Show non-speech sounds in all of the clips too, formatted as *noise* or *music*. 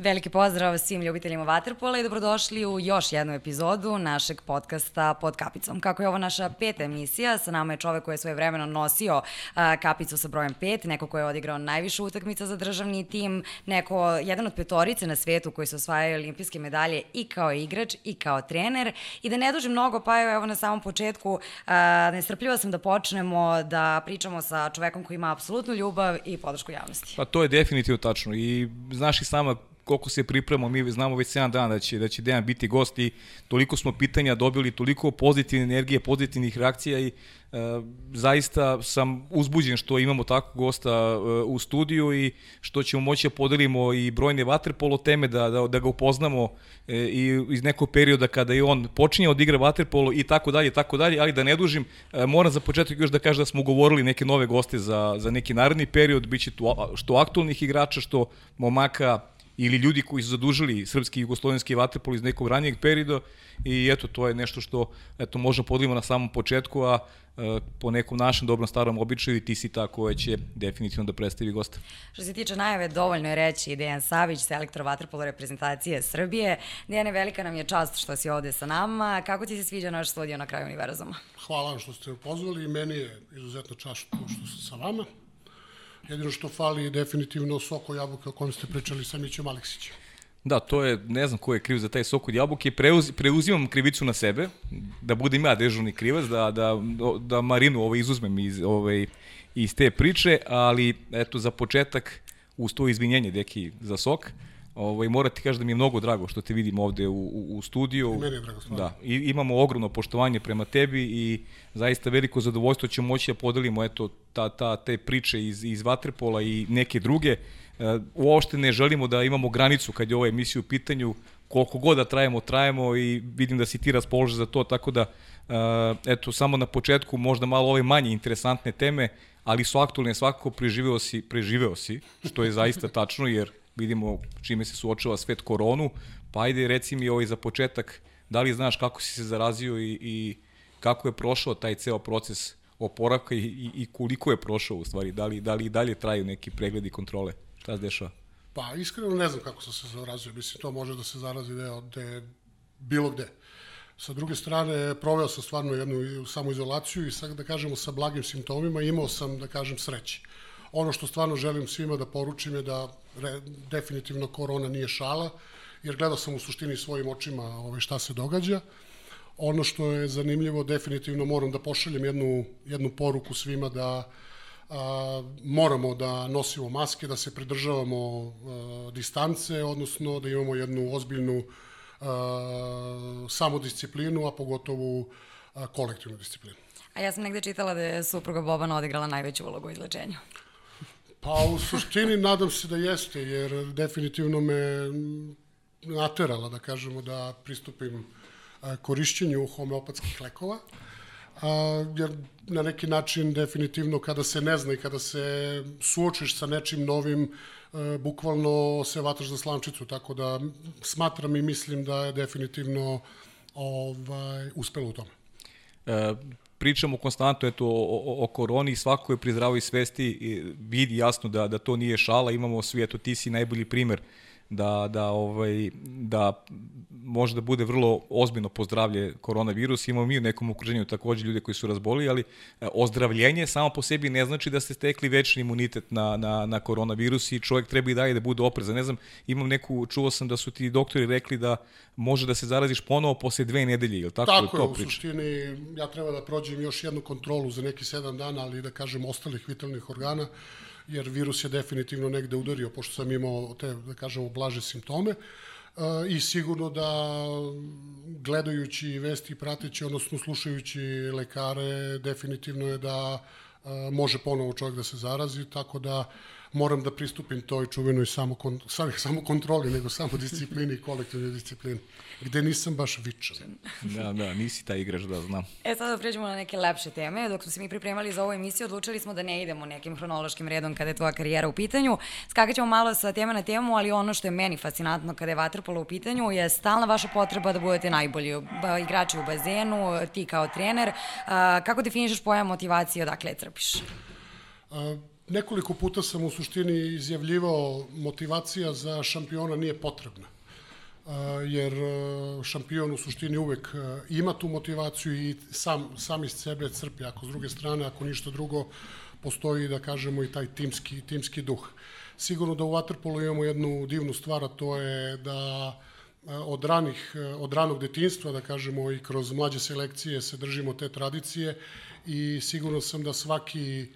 Veliki pozdrav svim ljubiteljima Waterpola i dobrodošli u još jednu epizodu našeg podcasta Pod kapicom. Kako je ovo naša peta emisija, sa nama je čovek koji je svoje vremeno nosio kapicu sa brojem 5, neko ko je odigrao najviše utakmica za državni tim, neko, jedan od petorice na svetu koji su osvajaju olimpijske medalje i kao igrač i kao trener. I da ne dužim mnogo, pa evo na samom početku, a, nestrpljiva sam da počnemo da pričamo sa čovekom koji ima apsolutnu ljubav i podršku javnosti. Pa to je definitivno tačno i znaš i sama koliko se pripremamo, mi znamo već 7 dana da će, da će Dejan biti gost i toliko smo pitanja dobili, toliko pozitivne energije, pozitivnih reakcija i e, zaista sam uzbuđen što imamo takvog gosta e, u studiju i što ćemo moći da podelimo i brojne vaterpolo teme, da, da, da ga upoznamo e, i iz nekog perioda kada je on počinje od igra vaterpolo i tako dalje, tako dalje, ali da ne dužim, e, moram za početak još da kažem da smo ugovorili neke nove goste za, za neki naredni period, bit će tu što aktualnih igrača, što momaka ili ljudi koji su zadužili srpski i jugoslovenski vaterpol iz nekog ranijeg perioda i eto, to je nešto što eto, možemo podlimo na samom početku, a e, po nekom našem dobrom starom običaju ti si ta koja će definitivno da predstavi gosta. Što se tiče najave, dovoljno je reći Dejan Savić, selektor vaterpolo reprezentacije Srbije. Dejane, velika nam je čast što si ovde sa nama. Kako ti se sviđa naš studio na kraju univerzuma? Hvala vam što ste me pozvali i meni je izuzetno čast što sam sa vama. Jedino što fali je definitivno soko jabuke o kojem ste pričali sa Mićem Aleksićem. Da, to je, ne znam ko je kriv za taj sok od jabuke, Preuz, preuzimam krivicu na sebe, da budem ja dežurni krivac, da, da, da Marinu ovaj izuzmem iz, ovaj, iz te priče, ali eto za početak uz to izvinjenje deki za sok. Uh, Ovaj, moram ti kažem da mi je mnogo drago što te vidim ovde u, u, u studiju. I meni je drago stvarno. Da, i imamo ogromno poštovanje prema tebi i zaista veliko zadovoljstvo ćemo moći da podelimo eto, ta, ta, te priče iz, iz Vatrpola i neke druge. E, uopšte ne želimo da imamo granicu kad je ova emisija u pitanju, koliko god da trajemo, trajemo i vidim da si ti raspoložen za to, tako da, e, eto, samo na početku možda malo ove manje interesantne teme, ali su aktualne svakako preživeo si, preživeo si, što je zaista tačno, jer vidimo čime se suočava svet koronu, pa ajde reci mi ovaj za početak, da li znaš kako si se zarazio i, i kako je prošao taj ceo proces oporavka i, i, i koliko je prošao u stvari, da li, da li i dalje traju neki pregledi kontrole, šta se dešava? Pa iskreno ne znam kako sam se zarazio, mislim to može da se zarazi deo de, bilo gde. Sa druge strane, proveo sam stvarno jednu samoizolaciju i sad da kažemo sa blagim simptomima imao sam, da kažem, sreće. Ono što stvarno želim svima da poručim je da re, definitivno korona nije šala, jer gledao sam u suštini svojim očima ovaj, šta se događa. Ono što je zanimljivo, definitivno moram da pošaljem jednu, jednu poruku svima da a, moramo da nosimo maske, da se pridržavamo a, distance, odnosno da imamo jednu ozbiljnu a, samodisciplinu, a pogotovo a, kolektivnu disciplinu. A ja sam negde čitala da je supruga Bobana odigrala najveću ulogu u izlečenju. Pa u suštini nadam se da jeste, jer definitivno me naterala, da kažemo, da pristupim korišćenju homeopatskih lekova, a, jer na neki način definitivno kada se ne zna i kada se suočiš sa nečim novim, bukvalno se vataš za slančicu, tako da smatram i mislim da je definitivno ovaj, uspelo u tome. E, pričamo konstantno eto, o, o, o koroni, svako je pri zdravoj svesti vidi jasno da, da to nije šala, imamo svi, eto ti si najbolji primer da, da, ovaj, da može da bude vrlo ozbiljno pozdravlje koronavirus. Imamo mi u nekom okruženju takođe ljude koji su razboli, ali e, ozdravljenje samo po sebi ne znači da ste stekli večni imunitet na, na, na koronavirus i čovjek treba i dalje da bude oprezan. Ne znam, imam neku, čuo sam da su ti doktori rekli da može da se zaraziš ponovo posle dve nedelje, ili tako? Tako je, to u suštini ja treba da prođem još jednu kontrolu za neki sedam dana, ali da kažem ostalih vitalnih organa jer virus je definitivno negde udario, pošto sam imao te, da kažemo, blaže simptome. Uh, I sigurno da gledajući vesti i prateći, odnosno slušajući lekare, definitivno je da uh, može ponovo čovjek da se zarazi, tako da moram da pristupim toj čuvenoj samo, kon, samo kontroli, nego samo disciplini i kolektivnoj disciplini, gde nisam baš vičan. da, da, nisi taj igrač, da znam. E, sada da pređemo na neke lepše teme. Dok smo se mi pripremali za ovu emisiju, odlučili smo da ne idemo nekim hronološkim redom kada je tvoja karijera u pitanju. Skakat ćemo malo sa teme na temu, ali ono što je meni fascinantno kada je vaterpolo u pitanju je stalna vaša potreba da budete najbolji igrači u bazenu, ti kao trener. Kako definišeš pojam motivacije, odakle je crpiš? Nekoliko puta sam u suštini izjavljivao motivacija za šampiona nije potrebna. Uh, jer uh, šampion u suštini uvek uh, ima tu motivaciju i sam, sam iz sebe crpi. Ako s druge strane, ako ništa drugo, postoji, da kažemo, i taj timski, timski duh. Sigurno da u Waterpolu imamo jednu divnu stvar, a to je da od, ranih, od ranog detinstva, da kažemo, i kroz mlađe selekcije se držimo te tradicije i sigurno sam da svaki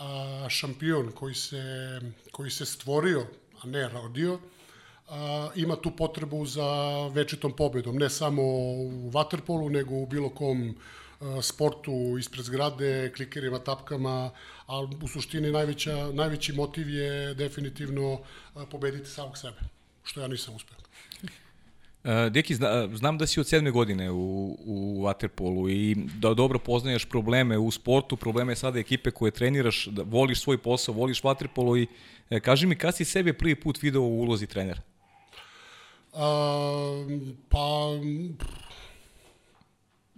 a, šampion koji se, koji se stvorio, a ne rodio, a, ima tu potrebu za večitom pobedom, ne samo u vaterpolu, nego u bilo kom a, sportu ispred zgrade, klikerima, tapkama, a u suštini najveća, najveći motiv je definitivno pobediti samog sebe, što ja nisam uspeo. Uh, Deki, zna, znam da si od sedme godine u, u Waterpolu i da dobro poznaješ probleme u sportu, probleme sada ekipe koje treniraš, da voliš svoj posao, voliš Waterpolo i e, kaži mi kada si sebe prvi put video u ulozi trenera? Uh, pa,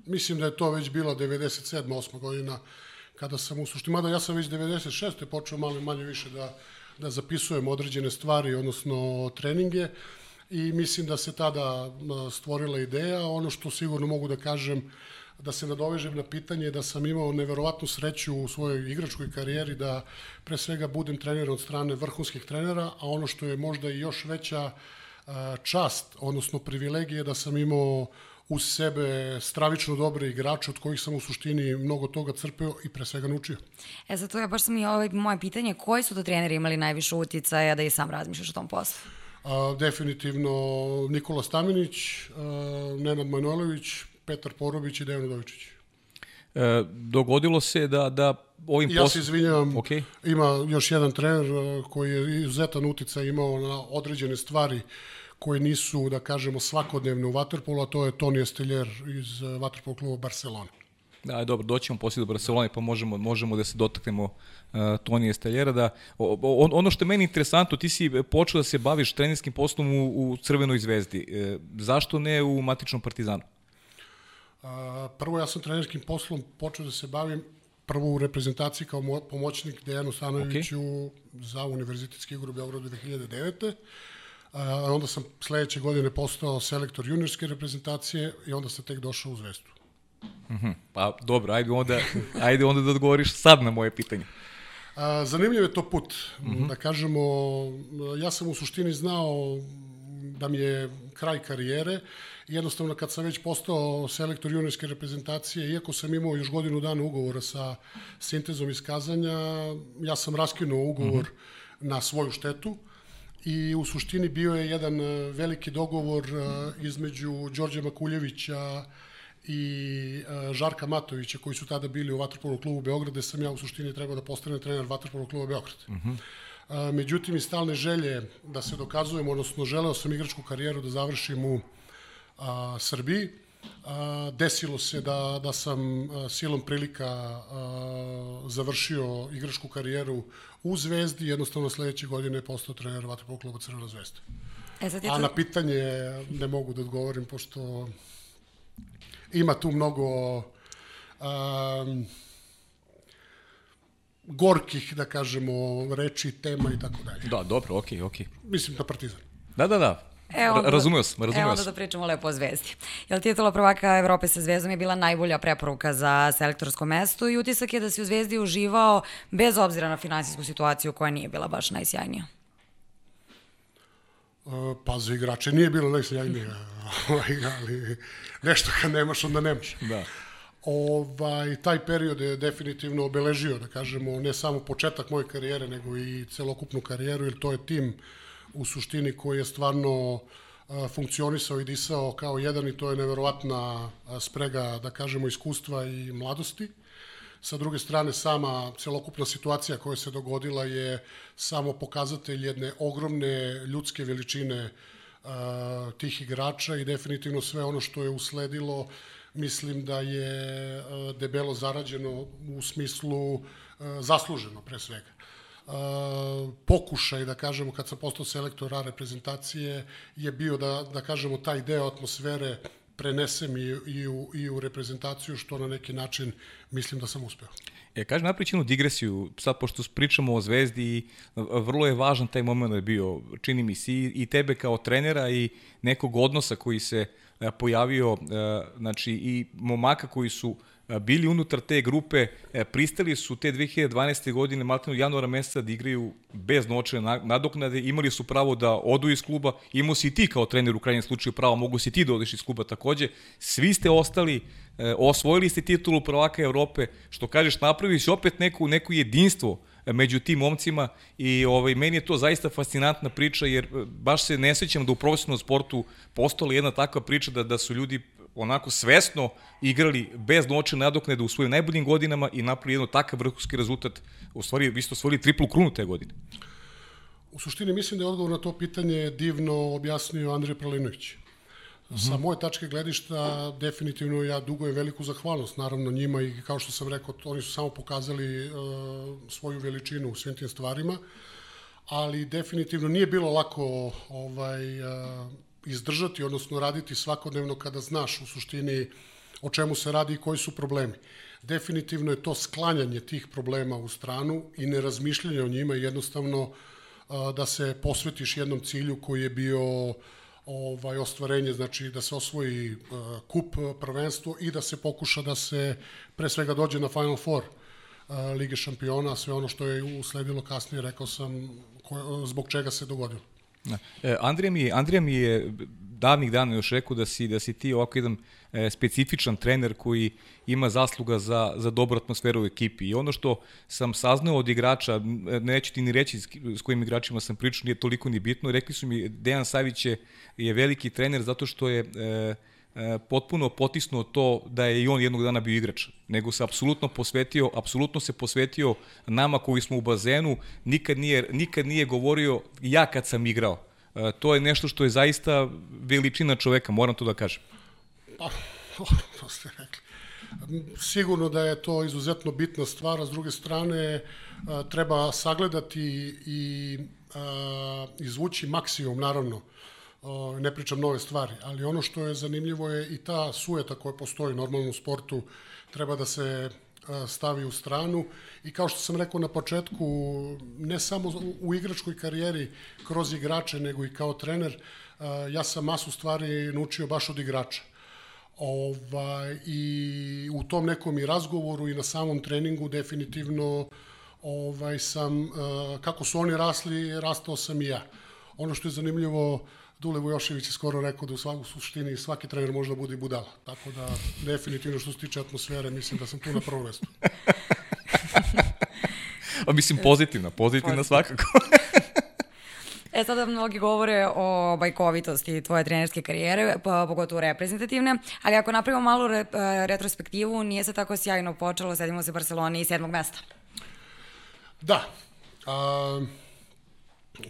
mislim da je to već bila 97. 8. godina kada sam u suštini, mada ja sam već 96. počeo malo manje više da, da zapisujem određene stvari, odnosno treninge. Uh, i mislim da se tada stvorila ideja. Ono što sigurno mogu da kažem, da se nadovežem na pitanje da sam imao neverovatnu sreću u svojoj igračkoj karijeri da pre svega budem trener od strane vrhunskih trenera, a ono što je možda i još veća čast, odnosno privilegije da sam imao uz sebe stravično dobre igrače od kojih sam u suštini mnogo toga crpeo i pre svega naučio. E zato je baš sam i ovaj moje pitanje, koji su to treneri imali najviše uticaja da i sam razmišljaš o tom poslu? A, definitivno Nikola Stamenić, a, Nenad Manojlović, Petar Porobić i Dejan Udovičić. E, dogodilo se da, da ovim Ja se izvinjavam, okay. ima još jedan trener koji je izuzetan uticaj imao na određene stvari koje nisu, da kažemo, svakodnevne u Waterpolu, a to je Toni Esteljer iz Waterpolo kluba Barcelona. Da, dobro, doćemo poslije do Barcelone pa možemo, možemo da se dotaknemo uh, Tonije Staljera. Da, o, ono što je meni interesantno, ti si počeo da se baviš trenerskim poslom u, u Crvenoj zvezdi. E, zašto ne u matičnom Partizanu? Uh, prvo, ja sam trenerskim poslom počeo da se bavim prvo u reprezentaciji kao pomoćnik Dejanu Stanoviću okay. za univerzitetski igru u Beogradu 2009. A onda sam sledeće godine postao selektor juniorske reprezentacije i onda sam tek došao u Zvezdu. -hmm. Pa dobro, ajde onda, ajde onda da odgovoriš sad na moje pitanje. A, zanimljiv je to put. Mm -hmm. Da kažemo, ja sam u suštini znao da mi je kraj karijere. Jednostavno, kad sam već postao selektor juniorske reprezentacije, iako sam imao još godinu dana ugovora sa sintezom iskazanja, ja sam raskinuo ugovor mm -hmm. na svoju štetu i u suštini bio je jedan veliki dogovor između Đorđe Makuljevića, i uh, Žarka Matovića koji su tada bili u Vatrpolu klubu Beograd, gde sam ja u suštini trebao da postane trener Vatrpolu kluba Beograd. Uh -huh. uh, međutim, i stalne želje da se dokazujem, odnosno želeo sam igračku karijeru da završim u uh, Srbiji. Uh, desilo se da, da sam uh, silom prilika uh, završio igračku karijeru u Zvezdi, jednostavno sledeće godine postao trener Vatrpolu kluba Crvena zvezda. E, je to... A na pitanje ne mogu da odgovorim, pošto ima tu mnogo um, gorkih, da kažemo, reči, tema i tako dalje. Da, dobro, okej, okay, okej. Okay. Mislim da Partizan. Da, da, da. E, onda, razumio sam, razumio sam. E, onda da pričamo lepo o Zvezdi. Jel titula prvaka Evrope sa Zvezdom je bila najbolja preporuka za selektorsko mesto i utisak je da si u Zvezdi uživao bez obzira na finansijsku situaciju koja nije bila baš najsjajnija. Uh, pa za igrače nije bilo najsjajnije, *laughs* ovaj, ali nešto kad nemaš, onda nemaš. Da. Ovaj, taj period je definitivno obeležio, da kažemo, ne samo početak moje karijere, nego i celokupnu karijeru, jer to je tim u suštini koji je stvarno uh, funkcionisao i disao kao jedan i to je neverovatna sprega, da kažemo, iskustva i mladosti. Sa druge strane, sama celokupna situacija koja se dogodila je samo pokazatelj jedne ogromne ljudske veličine uh, tih igrača i definitivno sve ono što je usledilo mislim da je uh, debelo zarađeno u smislu uh, zasluženo pre svega. Uh, pokušaj, da kažemo, kad sam postao selektor A reprezentacije, je bio da, da kažemo, taj deo atmosfere prenesem i, i, u, i u reprezentaciju, što na neki način mislim da sam uspeo. E, kaži, napravit jednu digresiju, sad pošto pričamo o Zvezdi, vrlo je važan taj moment je bio, čini mi se, i tebe kao trenera i nekog odnosa koji se pojavio, znači i momaka koji su bili unutar te grupe, e, pristali su te 2012. godine, maltenu januara meseca da igraju bez noćne nadoknade, imali su pravo da odu iz kluba, imao si i ti kao trener u krajnjem slučaju pravo, mogu si ti da odiš iz kluba takođe, svi ste ostali, e, osvojili ste titulu prvaka Evrope, što kažeš, napravi si opet neku, neku jedinstvo e, među tim momcima. I ovaj, meni je to zaista fascinantna priča jer baš se ne sećam da u profesionalnom sportu postala jedna takva priča da, da su ljudi onako svesno igrali bez noće nadoknade u svojim najboljim godinama i napravili jedno takav vrhunski rezultat. U stvari, vi ste osvojili triplu krunu te godine. U suštini mislim da je odgovor na to pitanje divno objasnio Andrej Pralinović. Mm -hmm. Sa moje tačke gledišta, definitivno ja dugujem veliku zahvalnost, naravno njima i kao što sam rekao, oni su samo pokazali uh, svoju veličinu u svim tim stvarima, ali definitivno nije bilo lako ovaj, uh, izdržati, odnosno raditi svakodnevno kada znaš u suštini o čemu se radi i koji su problemi. Definitivno je to sklanjanje tih problema u stranu i nerazmišljanje o njima jednostavno da se posvetiš jednom cilju koji je bio ovaj ostvarenje, znači da se osvoji kup prvenstvo i da se pokuša da se pre svega dođe na Final Four Lige šampiona, sve ono što je usledilo kasnije, rekao sam zbog čega se dogodilo. E, Andrija, mi, Andrija mi je davnih dana još rekao da si, da si ti ovako jedan e, specifičan trener koji ima zasluga za, za dobru atmosferu u ekipi. I ono što sam saznao od igrača, neću ti ni reći s, s kojim igračima sam pričao, nije toliko ni bitno, rekli su mi Dejan Savić je, je veliki trener zato što je e, e, potpuno potisnuo to da je i on jednog dana bio igrač, nego se apsolutno posvetio, apsolutno se posvetio nama koji smo u bazenu, nikad nije, nikad nije govorio ja kad sam igrao. E, to je nešto što je zaista veličina čoveka, moram to da kažem. Pa, *laughs* to ste rekli. Sigurno da je to izuzetno bitna stvar, a s druge strane e, treba sagledati i e, izvući maksimum, naravno, ne pričam nove stvari, ali ono što je zanimljivo je i ta sueta koja postoji normalno u sportu treba da se stavi u stranu i kao što sam rekao na početku, ne samo u igračkoj karijeri kroz igrače, nego i kao trener, ja sam masu stvari naučio baš od igrača. Ovaj, I u tom nekom i razgovoru i na samom treningu definitivno ovaj, sam, kako su oni rasli, rastao sam i ja. Ono što je zanimljivo, Dule Vujošević je skoro rekao da u svaku suštini svaki trener može da bude budala. Tako da, definitivno što se tiče atmosfere, mislim da sam tu na prvom mestu. *laughs* A mislim pozitivna, pozitivna svakako. *laughs* E sada mnogi govore o bajkovitosti tvoje trenerske karijere, pa, pogotovo reprezentativne, ali ako napravimo malu re, e, retrospektivu, nije se tako sjajno počelo, sedimo se Barceloni i sedmog mesta. Da. A,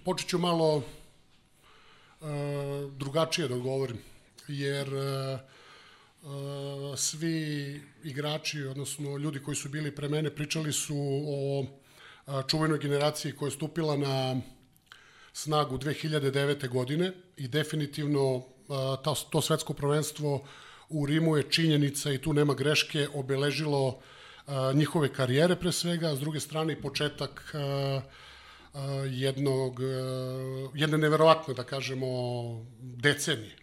počet ću malo drugačije da odgovorim, jer e, e, svi igrači, odnosno ljudi koji su bili pre mene, pričali su o čuvenoj generaciji koja je stupila na snagu 2009. godine i definitivno to, to svetsko prvenstvo u Rimu je činjenica i tu nema greške, obeležilo njihove karijere pre svega, a s druge strane i početak jednog, jedne neverovatne, da kažemo, decenije.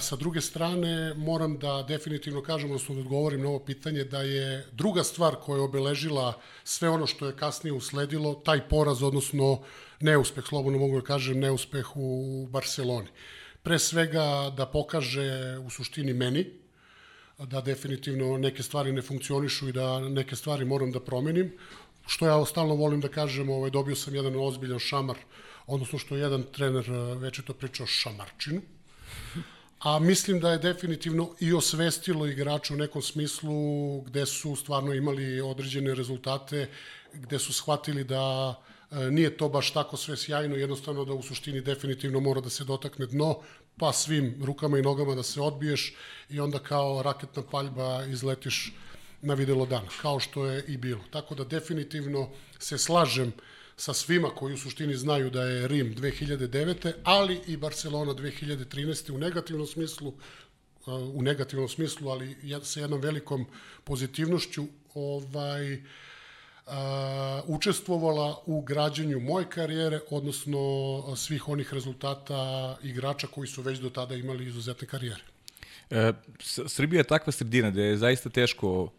Sa druge strane, moram da definitivno kažem, odnosno da odgovorim na ovo pitanje, da je druga stvar koja je obeležila sve ono što je kasnije usledilo, taj poraz, odnosno neuspeh, slobodno mogu da kažem, neuspeh u Barceloni. Pre svega da pokaže u suštini meni, da definitivno neke stvari ne funkcionišu i da neke stvari moram da promenim što ja stalno volim da kažem, ovaj, dobio sam jedan ozbiljan šamar, odnosno što je jedan trener eh, već je to pričao šamarčinu, a mislim da je definitivno i osvestilo igrača u nekom smislu gde su stvarno imali određene rezultate, gde su shvatili da e, nije to baš tako sve sjajno, jednostavno da u suštini definitivno mora da se dotakne dno, pa svim rukama i nogama da se odbiješ i onda kao raketna paljba izletiš na videlo dan, kao što je i bilo. Tako da definitivno se slažem sa svima koji u suštini znaju da je Rim 2009. ali i Barcelona 2013. u negativnom smislu u negativnom smislu, ali sa jednom velikom pozitivnošću ovaj, a, učestvovala u građenju moje karijere, odnosno svih onih rezultata igrača koji su već do tada imali izuzetne karijere. E, Srbija je takva sredina da je zaista teško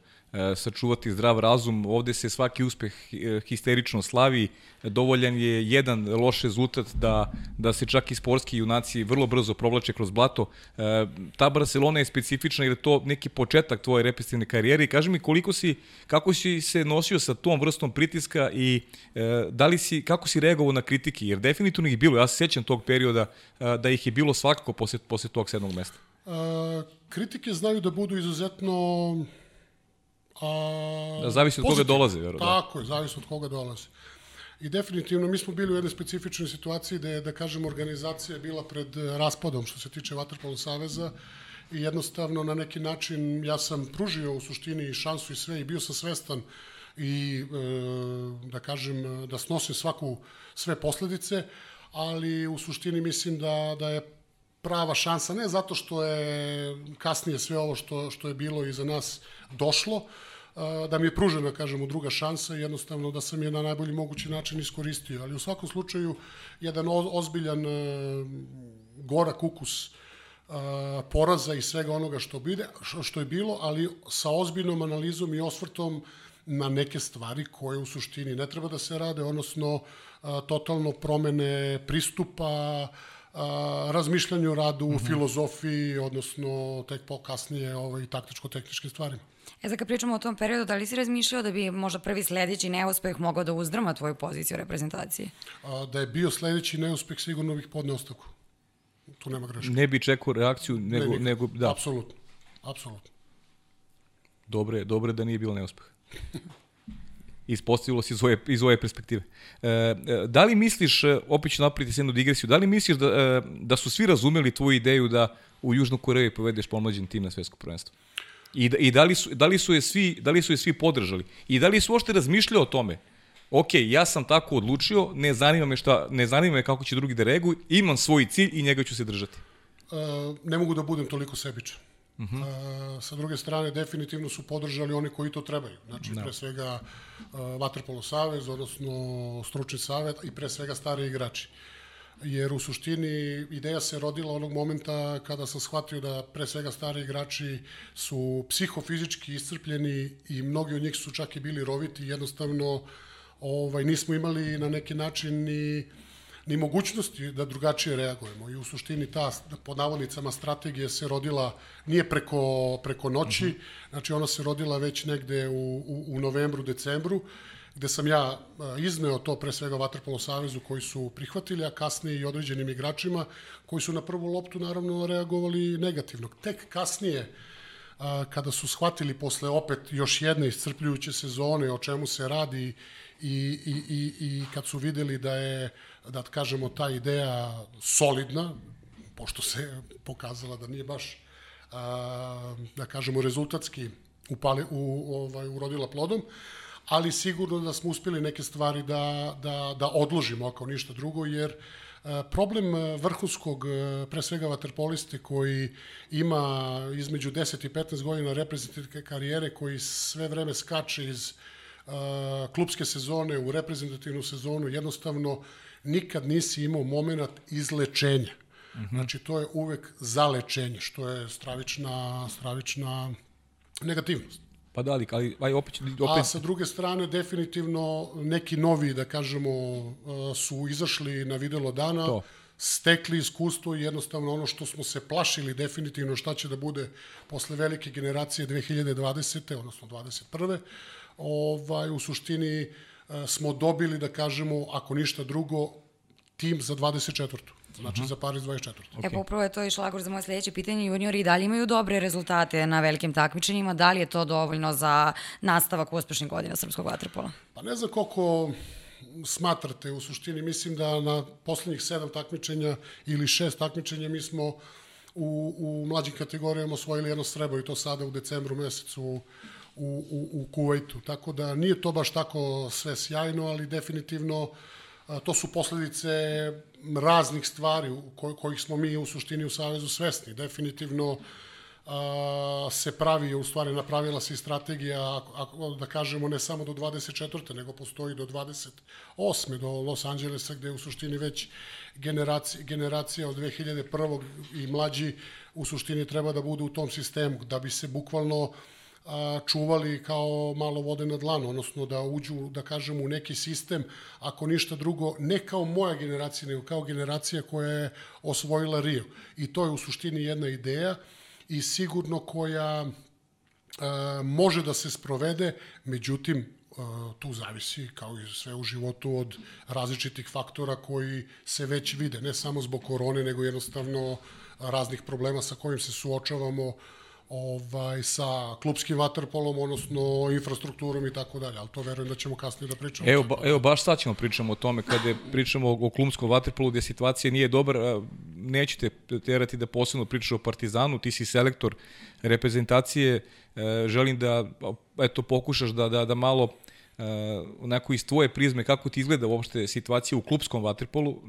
sačuvati zdrav razum. Ovde se svaki uspeh e, histerično slavi. Dovoljan je jedan loš rezultat da, da se čak i sportski junaci vrlo brzo provlače kroz blato. E, ta Barcelona je specifična jer je to neki početak tvoje represivne karijere i kaži mi koliko si, kako si se nosio sa tom vrstom pritiska i da li si, kako si reagovao na kritike, jer definitivno ih bilo, ja se sjećam tog perioda da ih je bilo svakako posle, posle tog sedmog mesta. A, kritike znaju da budu izuzetno A, da, zavisi od koga dolaze, vero. Tako je, zavisi od koga dolaze. I definitivno mi smo bili u jednoj specifičnoj situaciji da je, da kažem, organizacija bila pred raspadom što se tiče Vatrpolo saveza i jednostavno na neki način ja sam pružio u suštini šansu i sve i bio sam svestan i e, da kažem da snosim svaku sve posledice, ali u suštini mislim da, da je prava šansa, ne zato što je kasnije sve ovo što, što je bilo iza nas došlo, da mi je pružena, kažemo, druga šansa i jednostavno da sam je na najbolji mogući način iskoristio. Ali u svakom slučaju, jedan ozbiljan e, gorak ukus e, poraza i svega onoga što, bide, što je bilo, ali sa ozbiljnom analizom i osvrtom na neke stvari koje u suštini ne treba da se rade, odnosno e, totalno promene pristupa, razmišljanju radu, mm -hmm. filozofiji, odnosno tek po kasnije ovaj, taktičko-tehničkim stvarima. E sad kad pričamo o tom periodu, da li si razmišljao da bi možda prvi sledeći neuspeh mogao da uzdrama tvoju poziciju u reprezentaciji? A, da je bio sledeći neuspeh, sigurno bih podne ostavku. Tu nema greške. Ne bi čekao reakciju, nego... Ne nego da. Apsolutno, apsolutno. Dobre, dobre da nije bilo neuspeh. *laughs* Ispostavilo se iz ove, iz ove perspektive. E, e da li misliš, e, opet ću napraviti s jednu digresiju, da li misliš da, e, da su svi razumeli tvoju ideju da u Južnu Koreju povedeš pomlađen tim na svetsko prvenstvo? I, da, i da, li su, da, li su je svi, da li su je svi podržali? I da li su uopšte razmišljali o tome? Ok, ja sam tako odlučio, ne zanima me, šta, ne zanima me kako će drugi da reaguju, imam svoj cilj i njega ću se držati. Uh, ne mogu da budem toliko sebičan. Uh -huh. uh, sa druge strane, definitivno su podržali oni koji to trebaju. Znači, no. Da. pre svega uh, Vaterpolo savez, odnosno stručni savet i pre svega stari igrači. Uh, jer u suštini ideja se rodila onog momenta kada sam shvatio da pre svega stari igrači su psihofizički iscrpljeni i mnogi od njih su čak i bili roviti jednostavno ovaj, nismo imali na neki način ni, ni mogućnosti da drugačije reagujemo i u suštini ta pod navodnicama strategija se rodila nije preko, preko noći, uh mhm. -huh. znači ona se rodila već negde u, u, u novembru, decembru gde sam ja izneo to pre svega Vatrpolo Savezu koji su prihvatili, a kasnije i određenim igračima koji su na prvu loptu naravno reagovali negativno. Tek kasnije, kada su shvatili posle opet još jedne iscrpljujuće sezone o čemu se radi i, i, i, i kad su videli da je, da kažemo, ta ideja solidna, pošto se pokazala da nije baš, da kažemo, rezultatski upali, u, ovaj, urodila plodom, ali sigurno da smo uspeli neke stvari da, da, da odložimo ako ništa drugo, jer e, problem e, vrhunskog, e, pre svega vaterpoliste koji ima između 10 i 15 godina reprezentativne karijere, koji sve vreme skače iz uh, klubske sezone u reprezentativnu sezonu, jednostavno nikad nisi imao moment izlečenja. Mm -hmm. Znači, to je uvek zalečenje, što je stravična, stravična negativnost. Pa da, ali, ali, ali opet, opet... A sa druge strane, definitivno neki novi, da kažemo, uh, su izašli na videlo dana, to. stekli iskustvo i jednostavno ono što smo se plašili definitivno šta će da bude posle velike generacije 2020. odnosno 21. Ovaj, u suštini uh, smo dobili, da kažemo, ako ništa drugo, tim za 24. Znači uh -huh. za Paris 24. Okay. E pa upravo je to i šlagor za moje sledeće pitanje. Juniori i dalje imaju dobre rezultate na velikim takmičenjima. Da li je to dovoljno za nastavak uspešnih godina srpskog vaterpola? Pa ne znam koliko smatrate u suštini. Mislim da na poslednjih sedam takmičenja ili šest takmičenja mi smo u, u mlađim kategorijama osvojili jedno srebro i to sada u decembru mesecu u, u, u Kuvajtu. Tako da nije to baš tako sve sjajno, ali definitivno uh, to su posledice raznih stvari kojih smo mi u suštini u Savezu svesni. Definitivno a, se pravi, u stvari napravila se i strategija, ako, da kažemo ne samo do 24. nego postoji do 28. do Los Angelesa gde u suštini već generacija, generacija od 2001. i mlađi u suštini treba da budu u tom sistemu, da bi se bukvalno a, čuvali kao malo vode na dlanu, odnosno da uđu, da kažemo, u neki sistem, ako ništa drugo, ne kao moja generacija, nego kao generacija koja je osvojila Rio. I to je u suštini jedna ideja i sigurno koja a, može da se sprovede, međutim, tu zavisi, kao i sve u životu, od različitih faktora koji se već vide, ne samo zbog korone, nego jednostavno raznih problema sa kojim se suočavamo ovaj, sa klubskim vaterpolom, odnosno infrastrukturom i tako dalje, ali to verujem da ćemo kasnije da pričamo. Evo, ba, evo baš sad ćemo pričamo o tome, kada pričamo o, o klubskom vaterpolu gde situacija nije dobra, neću te terati da posebno pričaš o Partizanu, ti si selektor reprezentacije, e, želim da eto, pokušaš da, da, da malo onako iz tvoje prizme kako ti izgleda uopšte situacija u klubskom vaterpolu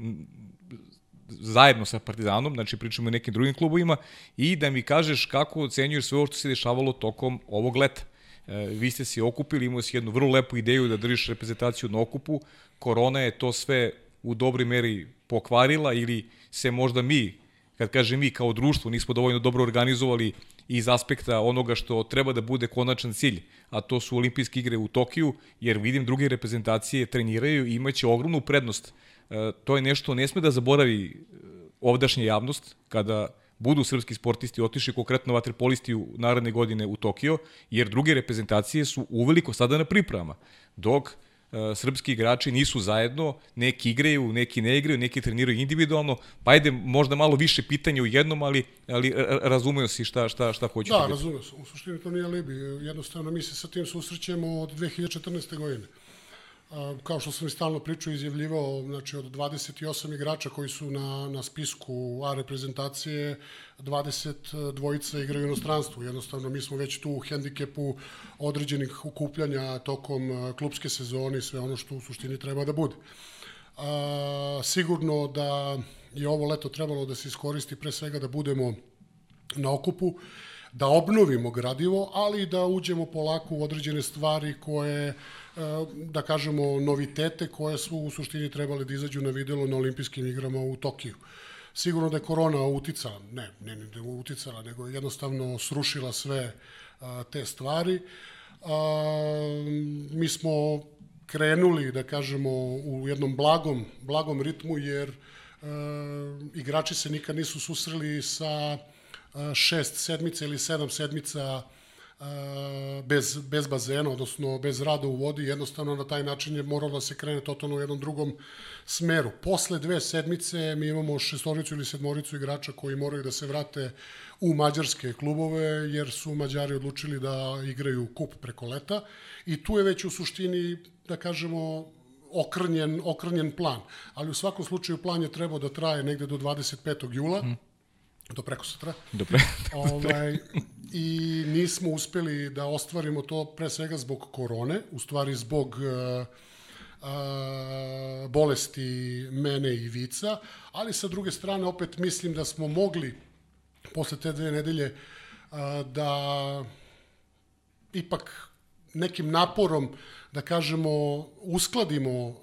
zajedno sa Partizanom, znači pričamo i nekim drugim klubovima, i da mi kažeš kako ocenjuješ sve ovo što se dešavalo tokom ovog leta. E, vi ste se okupili, imao si jednu vrlo lepu ideju da držiš reprezentaciju na okupu, korona je to sve u dobroj meri pokvarila ili se možda mi, kad kažem mi kao društvo, nismo dovoljno dobro organizovali iz aspekta onoga što treba da bude konačan cilj, a to su olimpijske igre u Tokiju, jer vidim druge reprezentacije treniraju i imaće ogromnu prednost to je nešto, ne sme da zaboravi e, ovdašnja javnost, kada budu srpski sportisti otišli, konkretno vaterpolisti u naredne godine u Tokio, jer druge reprezentacije su uveliko sada na pripremama, dok e, srpski igrači nisu zajedno, neki igraju, neki ne igraju, neki treniraju individualno, pa ajde možda malo više pitanja u jednom, ali, ali razumeo si šta, šta, šta hoću. Da, razumeo sam. U suštini to nije alibi. Jednostavno mi se sa tim susrećemo od 2014. godine kao što sam i stalno pričao, izjavljivao, znači od 28 igrača koji su na, na spisku A reprezentacije, 20 dvojica igraju inostranstvu. Jednostavno, mi smo već tu u hendikepu određenih ukupljanja tokom klubske sezone i sve ono što u suštini treba da bude. A, sigurno da je ovo leto trebalo da se iskoristi pre svega da budemo na okupu, da obnovimo gradivo, ali da uđemo polako u određene stvari koje E, da kažemo, novitete koje su u suštini trebali da izađu na videlo na olimpijskim igrama u Tokiju. Sigurno da je korona uticala, ne, ne, ne uticala, nego je jednostavno srušila sve a, te stvari. A, mi smo krenuli, da kažemo, u jednom blagom, blagom ritmu, jer igrači se nikad nisu susreli sa šest sedmica ili sedam sedmica bez, bez bazena, odnosno bez rada u vodi, jednostavno na taj način je moralo da se krene totalno u jednom drugom smeru. Posle dve sedmice mi imamo šestoricu ili sedmoricu igrača koji moraju da se vrate u mađarske klubove, jer su Mađari odlučili da igraju kup preko leta i tu je već u suštini, da kažemo, okrnjen, okrnjen plan. Ali u svakom slučaju plan je trebao da traje negde do 25. jula, mm. Do preko sutra. Do pre... *laughs* ovaj, i nismo uspeli da ostvarimo to pre svega zbog korone, u stvari zbog uh, uh, bolesti mene i Vica, ali sa druge strane opet mislim da smo mogli posle te dve nedelje uh, da ipak nekim naporom da kažemo uskladimo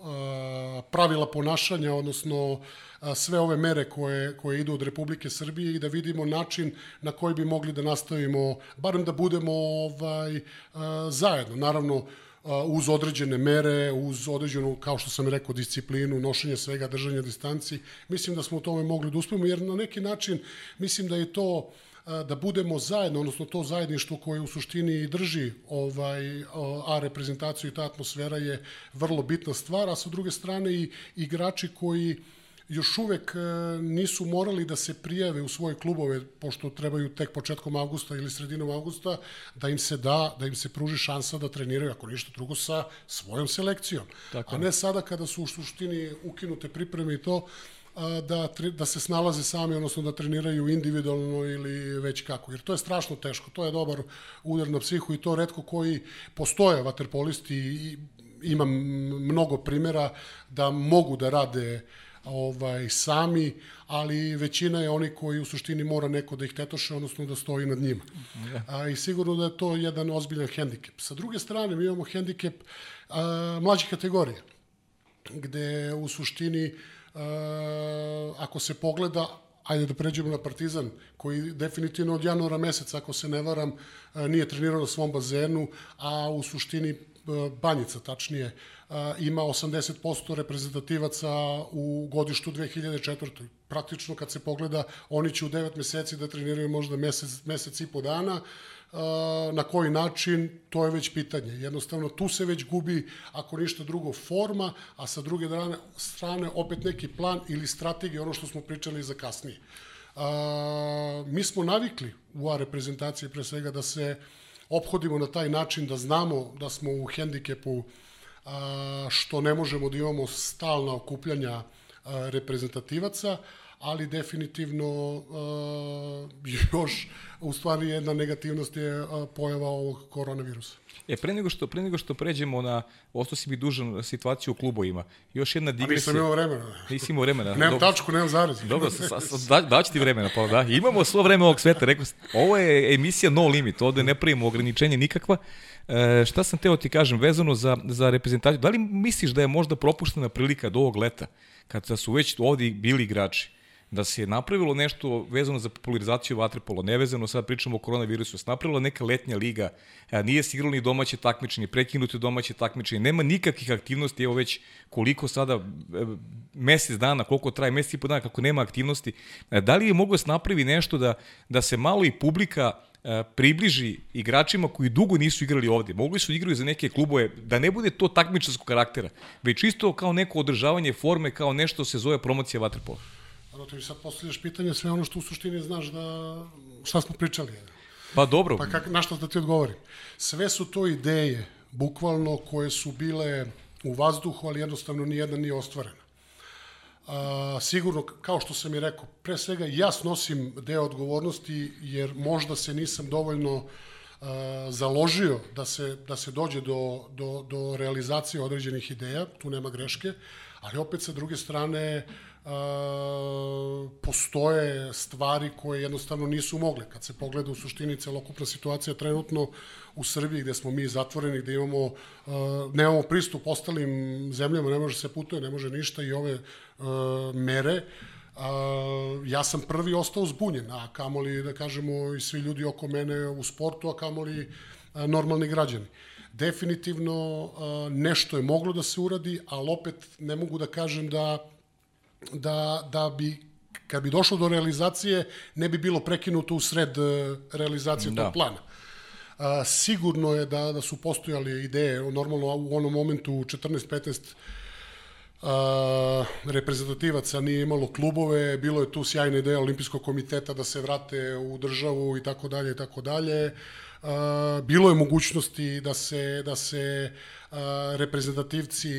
pravila ponašanja odnosno sve ove mere koje, koje idu od Republike Srbije i da vidimo način na koji bi mogli da nastavimo, barem da budemo ovaj, zajedno. Naravno, uz određene mere, uz određenu, kao što sam rekao, disciplinu, nošenje svega, držanje distanci. Mislim da smo u tome mogli da uspemo, jer na neki način mislim da je to da budemo zajedno, odnosno to zajedništvo koje u suštini drži ovaj, a reprezentaciju i ta atmosfera je vrlo bitna stvar, a sa druge strane i igrači koji još uvek e, nisu morali da se prijave u svoje klubove, pošto trebaju tek početkom avgusta ili sredinom avgusta, da im se da, da im se pruži šansa da treniraju, ako ništa drugo, sa svojom selekcijom. Tako. A ne sada kada su u suštini ukinute pripreme i to, da, da se snalaze sami, odnosno da treniraju individualno ili već kako. Jer to je strašno teško, to je dobar udar na psihu i to redko koji postoje vaterpolisti i imam mnogo primera da mogu da rade ovaj, sami, ali većina je oni koji u suštini mora neko da ih tetoše, odnosno da stoji nad njima. A, I sigurno da je to jedan ozbiljan hendikep. Sa druge strane, mi imamo hendikep a, mlađih kategorija, gde u suštini, ako se pogleda, ajde da pređemo na Partizan, koji definitivno od januara meseca, ako se ne varam, nije trenirao na svom bazenu, a u suštini Banjica, tačnije, ima 80% reprezentativaca u godištu 2004. Praktično kad se pogleda, oni će u 9 meseci da treniraju možda mesec, mesec i po dana, na koji način, to je već pitanje. Jednostavno, tu se već gubi, ako ništa drugo, forma, a sa druge strane opet neki plan ili strategija, ono što smo pričali za kasnije. mi smo navikli u A reprezentaciji pre svega da se ophodimo na taj način da znamo da smo u hendikepu što ne možemo da imamo stalna okupljanja reprezentativaca, ali definitivno još u stvari jedna negativnost je pojava ovog koronavirusa. E, pre nego što, pre nego što pređemo na, ostao si mi dužan situaciju u klubovima, još jedna digresija. A nisam imao vremena. Nisi imao vremena. nemam Dobro. tačku, nemam zarez. Dobro, sa, sa, da, daću ti vremena, pa da. Imamo svo vreme ovog sveta, rekao, ovo je emisija no limit, ovde ne pravimo ograničenje nikakva. E, šta sam teo ti kažem, vezano za, za reprezentaciju, da li misliš da je možda propuštena prilika do ovog leta, kada su već ovde bili igrači, da se napravilo nešto vezano za popularizaciju vaterpola, nevezano, sad pričamo o koronavirusu, se napravila neka letnja liga, nije se igralo ni domaće takmičenje, prekinuto domaće takmičenje, nema nikakvih aktivnosti, evo već koliko sada, e, mesec dana, koliko traje mesec i po dana, kako nema aktivnosti, da li je moglo da se napravi nešto da, da se malo i publika približi igračima koji dugo nisu igrali ovde. Mogli su da igraju za neke klubove, da ne bude to takmičarskog karaktera, već isto kao neko održavanje forme, kao nešto se zove promocija vaterpola. Ano, ti sad postavljaš pitanje sve ono što u suštini znaš da, šta smo pričali. Pa dobro. Pa kak, na što da ti odgovorim? Sve su to ideje, bukvalno, koje su bile u vazduhu, ali jednostavno ni jedna nije ostvarena. A, sigurno, kao što sam i rekao, pre svega ja snosim deo odgovornosti, jer možda se nisam dovoljno a, založio da se, da se dođe do, do, do realizacije određenih ideja, tu nema greške, ali opet sa druge strane postoje stvari koje jednostavno nisu mogle. Kad se pogleda u suštini celokupna situacija trenutno u Srbiji gde smo mi zatvoreni, gde imamo, uh, nemamo pristup ostalim zemljama, ne može se putuje, ne može ništa i ove uh, mere, Uh, ja sam prvi ostao zbunjen, a kamoli, da kažemo, i svi ljudi oko mene u sportu, a kamoli normalni građani. Definitivno nešto je moglo da se uradi, ali opet ne mogu da kažem da da, da bi kad bi došlo do realizacije, ne bi bilo prekinuto u sred e, realizacije da. tog plana. A, sigurno je da, da su postojali ideje, normalno u onom momentu 14-15 Uh, reprezentativaca nije imalo klubove, bilo je tu sjajna ideja olimpijskog komiteta da se vrate u državu i tako dalje i tako dalje. Bilo je mogućnosti da se, da se reprezentativci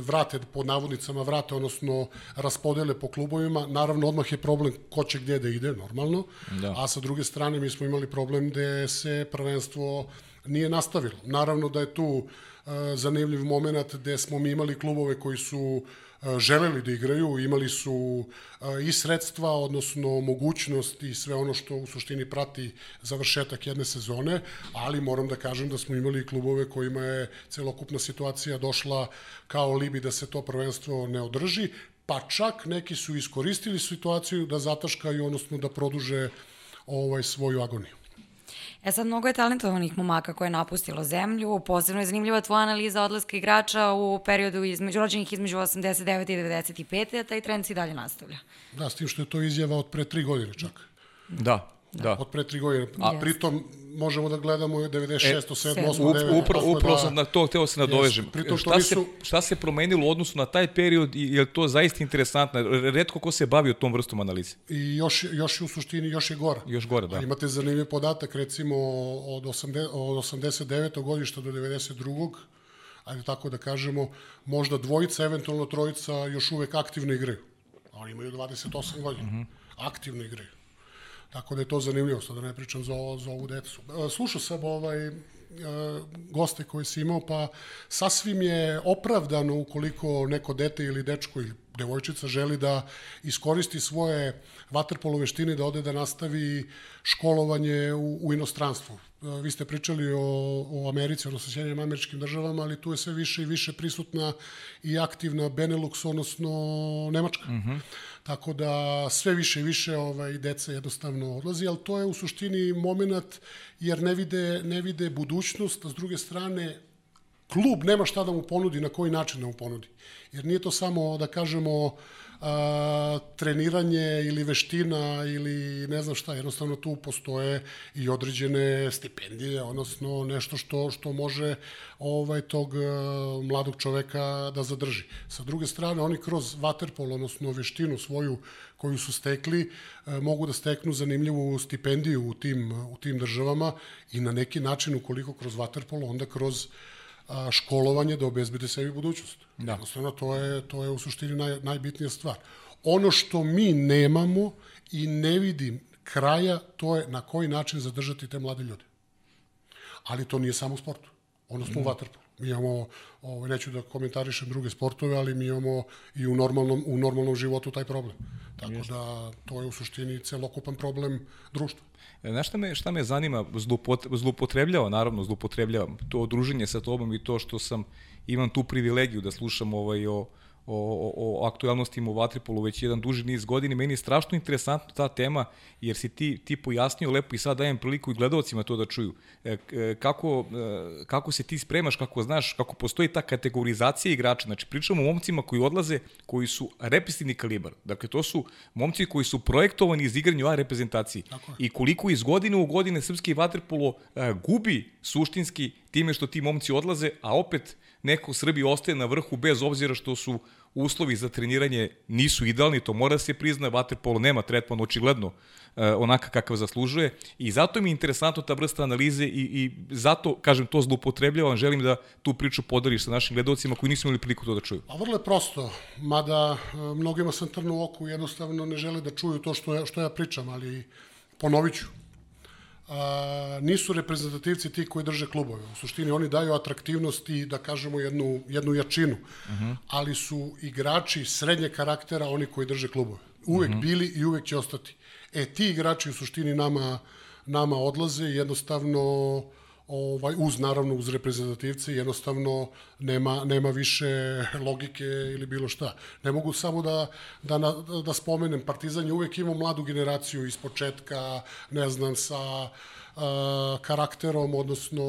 vrate, po navodnicama vrate, odnosno raspodele po klubovima. Naravno, odmah je problem ko će gde da ide, normalno. Da. A sa druge strane, mi smo imali problem gde se prvenstvo nije nastavilo. Naravno da je tu zanimljiv moment gde smo mi imali klubove koji su želeli da igraju, imali su i sredstva, odnosno mogućnost i sve ono što u suštini prati završetak jedne sezone, ali moram da kažem da smo imali klubove kojima je celokupna situacija došla kao libi da se to prvenstvo ne održi, pa čak neki su iskoristili situaciju da zataškaju, odnosno da produže ovaj svoju agoniju. E sad, mnogo je talentovanih momaka koje je napustilo zemlju. Posebno je zanimljiva tvoja analiza odlaska igrača u periodu između rođenih između 89. i 95. a taj trend se i dalje nastavlja. Da, s tim što je to izjava od pre tri godine čak. Da, da. Od pre tri godine. A pritom možemo da gledamo 96, 7, 8, 9. Upravo, upravo sam na to hteo se nadovežem. Yes. šta, nisu... se, šta se promenilo u odnosu na taj period i je to zaista interesantno? Redko ko se bavi o tom vrstom analize. I još, još u suštini, još je gora. Još gore, da. Imate zanimljiv podatak, recimo od, 80, od 89. godišta do 92 ajde tako da kažemo, možda dvojica, eventualno trojica još uvek aktivno igraju. Oni imaju 28 godina. Mm -hmm. Aktivno igraju. Tako da je to zanimljivo, sad da ne pričam za, za ovu decu. E, slušao sam ovaj, e, goste koje si imao, pa sasvim je opravdano ukoliko neko dete ili dečko ili devojčica želi da iskoristi svoje vaterpolo veštine da ode da nastavi školovanje u, u inostranstvu. Vi ste pričali o, o Americi, odnosno Sjedinjenim američkim državama, ali tu je sve više i više prisutna i aktivna Benelux, odnosno Nemačka. Mm -hmm. Tako da sve više i više ovaj, deca jednostavno odlazi, ali to je u suštini moment jer ne vide, ne vide budućnost, a s druge strane klub nema šta da mu ponudi, na koji način da mu ponudi. Jer nije to samo, da kažemo, a, treniranje ili veština ili ne znam šta, jednostavno tu postoje i određene stipendije, odnosno nešto što, što može ovaj tog a, mladog čoveka da zadrži. Sa druge strane, oni kroz waterpolo, odnosno veštinu svoju koju su stekli, a, mogu da steknu zanimljivu stipendiju u tim, u tim državama i na neki način, ukoliko kroz waterpolo, onda kroz a, školovanje da obezbede sebi budućnost. Da. Jednostavno, to je, to je u suštini naj, najbitnija stvar. Ono što mi nemamo i ne vidim kraja, to je na koji način zadržati te mlade ljude. Ali to nije samo u sportu. Ono smo mm. u vaterpolu. Mi imamo, ovaj, neću da komentarišem druge sportove, ali mi imamo i u normalnom, u normalnom životu taj problem. Tako Jeste. da to je u suštini celokupan problem društva. E, znaš šta me, šta me zanima, zlupotrebljava, naravno zlupotrebljava to druženje sa tobom i to što sam, imam tu privilegiju da slušam ovaj, o, o, o, o aktualnostima u Vatripolu već jedan duži niz godina. Meni je strašno interesantna ta tema, jer si ti, ti pojasnio lepo i sad dajem priliku i gledalcima to da čuju. E, e kako, e, kako se ti spremaš, kako znaš, kako postoji ta kategorizacija igrača. Znači, pričamo o momcima koji odlaze, koji su represivni kalibar. Dakle, to su momci koji su projektovani iz igranja A reprezentaciji. I koliko iz godine u godine srpski vaterpolo e, gubi suštinski time što ti momci odlaze, a opet neko u Srbiji ostaje na vrhu bez obzira što su uslovi za treniranje nisu idealni, to mora se prizna, Waterpolo nema tretman očigledno e, onaka kakav zaslužuje i zato mi je interesantno ta vrsta analize i, i zato, kažem, to zlupotrebljavam, želim da tu priču podariš sa našim gledalcima koji nisu imali priliku to da čuju. A vrlo je prosto, mada e, mnogima sam trnu oku, jednostavno ne žele da čuju to što ja, što ja pričam, ali ponovit ću a, nisu reprezentativci ti koji drže klubove. U suštini oni daju atraktivnost i, da kažemo, jednu, jednu jačinu. Uh mhm. -huh. Ali su igrači srednje karaktera oni koji drže klubove. Uvek uh mhm. -huh. bili i uvek će ostati. E, ti igrači u suštini nama, nama odlaze i jednostavno ovaj, uz naravno uz reprezentativce jednostavno nema, nema više logike ili bilo šta. Ne mogu samo da, da, da spomenem, Partizan je uvek imao mladu generaciju iz početka, ne znam, sa a, karakterom, odnosno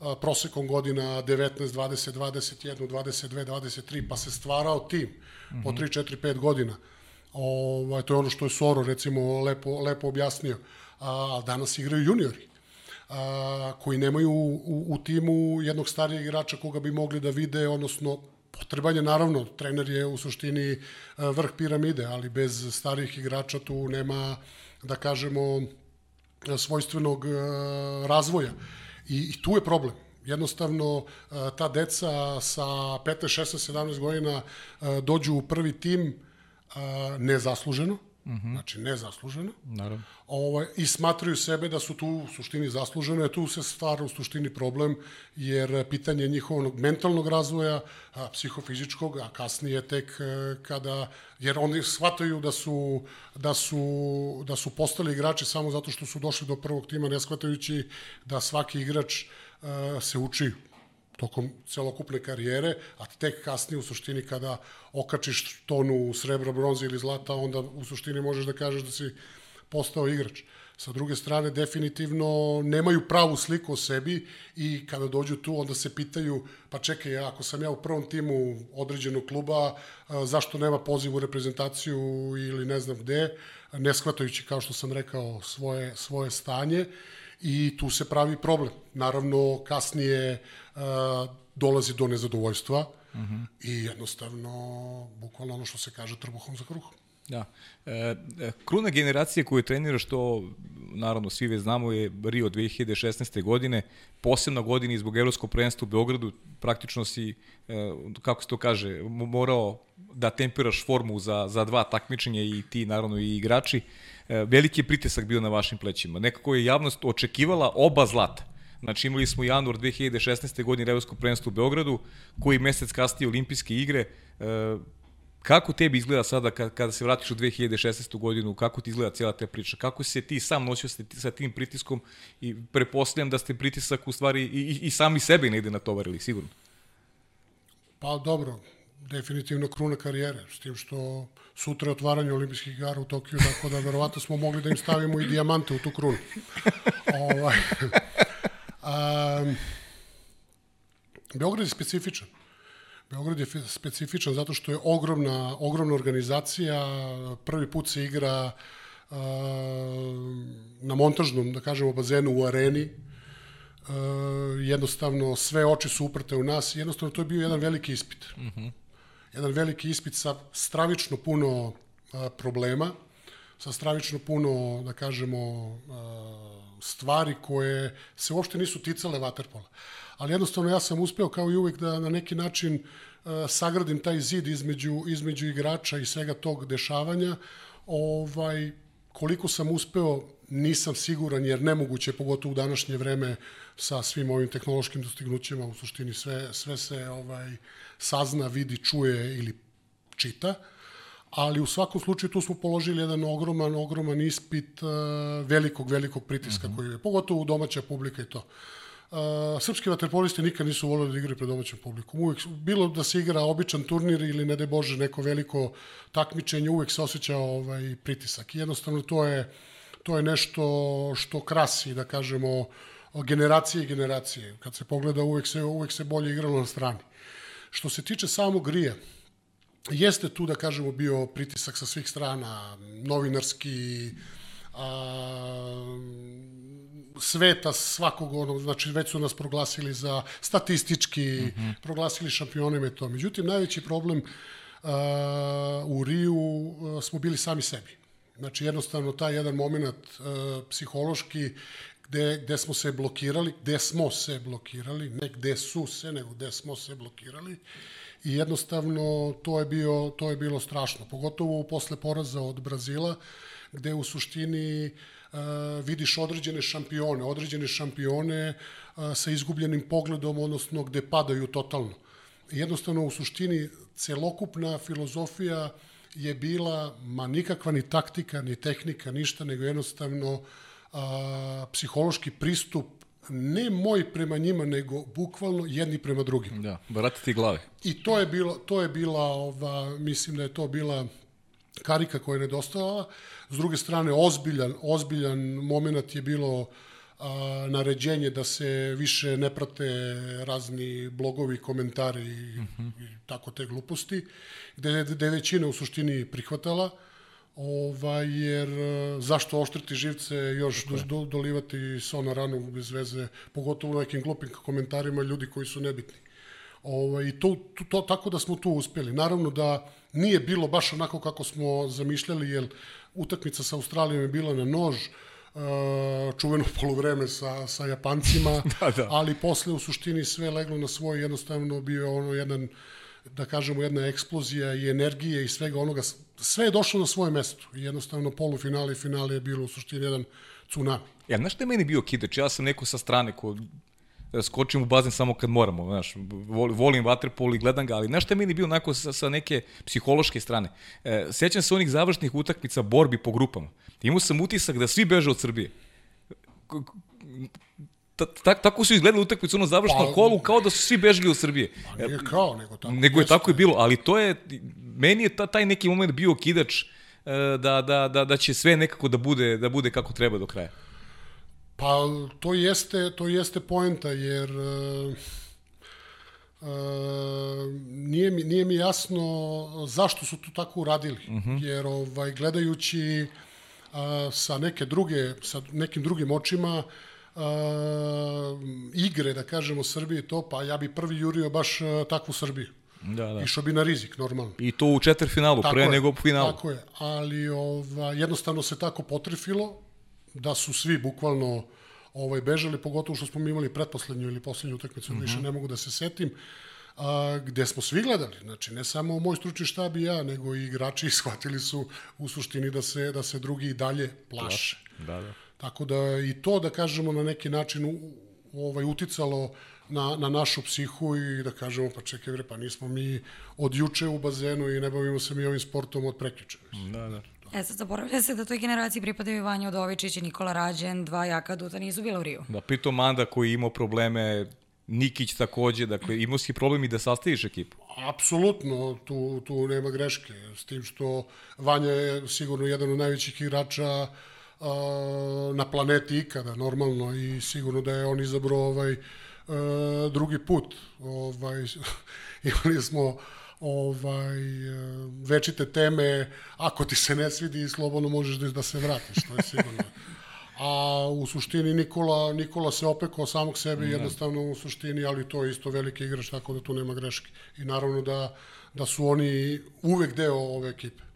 a, prosekom godina 19, 20, 21, 22, 23, pa se stvarao tim mm -hmm. po 3, 4, 5 godina. Ovaj, to je ono što je Soro recimo lepo, lepo objasnio. A danas igraju juniori a, koji nemaju u, u timu jednog starijeg igrača koga bi mogli da vide, odnosno potreban je naravno, trener je u suštini vrh piramide, ali bez starijih igrača tu nema, da kažemo, svojstvenog razvoja. I, i tu je problem. Jednostavno, ta deca sa 15, 16, 17 godina dođu u prvi tim nezasluženo, Mm -hmm. Znači, nezasluženo. Naravno. Ovaj, I smatraju sebe da su tu u suštini zasluženo, je tu se stvara u suštini problem, jer pitanje njihovog mentalnog razvoja, a, psihofizičkog, a kasnije tek e, kada, jer oni shvataju da su, da su, da su postali igrači samo zato što su došli do prvog tima, ne shvatajući da svaki igrač a, e, se uči tokom celokupne karijere, a tek kasnije u suštini kada okačiš tonu srebra, bronze ili zlata, onda u suštini možeš da kažeš da si postao igrač. Sa druge strane, definitivno nemaju pravu sliku o sebi i kada dođu tu, onda se pitaju, pa čekaj, ako sam ja u prvom timu određenog kluba, zašto nema poziv u reprezentaciju ili ne znam gde, ne shvatajući, kao što sam rekao, svoje, svoje stanje i tu se pravi problem. Naravno, kasnije dolazi do nezadovoljstva mhm. -huh. i jednostavno, bukvalno ono što se kaže, trbuhom za kruhom. Da. E, e, kruna generacije koju trenira što naravno svi već znamo je Rio 2016. godine, posebna godina zbog evropskog prvenstva u Beogradu, praktično si, e, kako se to kaže, morao da tempiraš formu za, za dva takmičenja i ti naravno i igrači. E, veliki je pritisak bio na vašim plećima. Nekako je javnost očekivala oba zlata. Znači imali smo januar 2016. godine Evropsko prvenstvo u Beogradu, koji mesec kasnije olimpijske igre, e, Kako tebi izgleda sada kada, se vratiš u 2016. godinu, kako ti izgleda cijela ta priča? Kako se ti sam nosio sa, sa tim pritiskom i prepostavljam da ste pritisak u stvari i, i, i sami sebe negde natovarili, sigurno? Pa dobro, definitivno kruna karijere, s tim što sutra je otvaranje olimpijskih igara u Tokiju, tako da verovatno smo mogli da im stavimo i dijamante u tu krunu. *laughs* ovaj, um, Beograd je specifičan. Beograd je specifičan zato što je ogromna, ogromna organizacija, prvi put se igra uh, na montažnom, da kažemo, bazenu u areni, uh, jednostavno sve oči su uprte u nas, jednostavno to je bio jedan veliki ispit. Uh mhm. -huh. Jedan veliki ispit sa stravično puno uh, problema, sa stravično puno, da kažemo, uh, stvari koje se uopšte nisu ticale vaterpola ali jednostavno ja sam uspeo kao i uvek da na neki način uh, sagradim taj zid između, između igrača i svega tog dešavanja. Ovaj, koliko sam uspeo, nisam siguran, jer nemoguće, pogotovo u današnje vreme, sa svim ovim tehnološkim dostignućima, u suštini sve, sve se ovaj sazna, vidi, čuje ili čita, ali u svakom slučaju tu smo položili jedan ogroman, ogroman ispit uh, velikog, velikog pritiska mm -hmm. koji je, pogotovo domaća publika i to. Uh, srpski vaterpolisti nikad nisu voleli da igraju pred domaćom publikom. Uvek, bilo da se igra običan turnir ili ne de Bože neko veliko takmičenje, uvek se osjeća ovaj pritisak. I jednostavno to je, to je nešto što krasi, da kažemo, generacije i generacije. Kad se pogleda, uvek se, uvek se bolje igralo na strani. Što se tiče samog grija, jeste tu, da kažemo, bio pritisak sa svih strana, novinarski, a, sveta svakog onog, znači već su nas proglasili za statistički, mm -hmm. proglasili šampionima i to. Međutim, najveći problem uh, u Riju uh, smo bili sami sebi. Znači, jednostavno, taj jedan moment uh, psihološki gde, gde smo se blokirali, gde smo se blokirali, ne gde su se, nego gde smo se blokirali. I jednostavno, to je, bio, to je bilo strašno. Pogotovo posle poraza od Brazila, gde u suštini uh, vidiš određene šampione, određene šampione uh, sa izgubljenim pogledom, odnosno gde padaju totalno. Jednostavno, u suštini, celokupna filozofija je bila, ma nikakva ni taktika, ni tehnika, ništa, nego jednostavno a, psihološki pristup ne moj prema njima, nego bukvalno jedni prema drugim. Da, vratiti glave. I to je bilo, to je bila, ova, mislim da je to bila karika koja je nedostajala. S druge strane, ozbiljan, ozbiljan moment je bilo a, naređenje da se više ne prate razni blogovi, komentari i, uh -huh. i tako te gluposti, gde, gde je većina u suštini prihvatala, ovaj, jer zašto oštriti živce još do, do, dolivati so na ranu bez veze, pogotovo u nekim glupim komentarima ljudi koji su nebitni. Ovaj, I to, to, to, tako da smo tu uspeli. Naravno da nije bilo baš onako kako smo zamišljali, jer utakmica sa Australijom je bila na nož, uh, čuveno *laughs* polovreme sa, sa Japancima, *laughs* da, da. ali posle u suštini sve leglo na svoj, jednostavno bio ono jedan, da kažemo, jedna eksplozija i energije i svega onoga, sve je došlo na svoje mesto i jednostavno polufinale i finale je bilo u suštini jedan tsunami. Ja, znaš što je meni bio kidač? Ja sam neko sa strane ko skočim u bazen samo kad moramo, znaš, volim vaterpol i gledam ga, ali znaš šta je meni bio onako sa, sa neke psihološke strane? E, sećam se onih završnih utakmica borbi po grupama. Imao sam utisak da svi beže od Srbije. Ta, tako su izgledali utakmice ono završno pa, kolu kao da su svi bežali od Srbije. Pa nije kao, nego tako. Nego je tako i bilo, ali to je, meni je ta, taj neki moment bio kidač e, da, da, da, da će sve nekako da bude, da bude kako treba do kraja. Pa to jeste, to jeste poenta, jer uh, uh, nije, mi, nije mi jasno zašto su to tako uradili. Uh mhm. -huh. Jer ovaj, gledajući uh, sa neke druge, sa nekim drugim očima, uh, igre, da kažemo, Srbije to, pa ja bi prvi jurio baš uh, takvu Srbiju. Da, da. Išao bi na rizik, normalno. I to u četvrfinalu, pre je, nego u finalu. Tako je, ali ova, jednostavno se tako potrefilo, da su svi bukvalno ovaj, bežali, pogotovo što smo imali pretposlednju ili poslednju utakmicu, uh -huh. više mhm. ne mogu da se setim, a, gde smo svi gledali, znači ne samo moj stručni štab i ja, nego i igrači *laughs* shvatili su u suštini da se, da se drugi i dalje plaše. Da, da. Tako da i to, da kažemo, na neki način u, ovaj, uticalo na, na našu psihu i da kažemo pa čekaj bre, pa nismo mi od juče u bazenu i ne bavimo se mi ovim sportom od prekjuče. Da, da. E sad zaboravlja se da toj generaciji pripadaju i Vanja Udovičić i Nikola Rađen, dva jaka duta nisu bila u Riju. Da, pritom Manda koji je imao probleme, Nikić takođe, dakle imao si problem i da sastaviš ekipu. Apsolutno, tu, tu nema greške, s tim što Vanja je sigurno jedan od najvećih igrača uh, na planeti ikada, normalno, i sigurno da je on izabrao ovaj, uh, drugi put. Ovaj, *laughs* imali smo ovaj, večite teme, ako ti se ne svidi, slobodno možeš da, da se vratiš, to je sigurno. A u suštini Nikola, Nikola se opekao samog sebe mm, jednostavno u suštini, ali to je isto veliki igrač, tako da tu nema greške. I naravno da, da su oni uvek deo ove ekipe.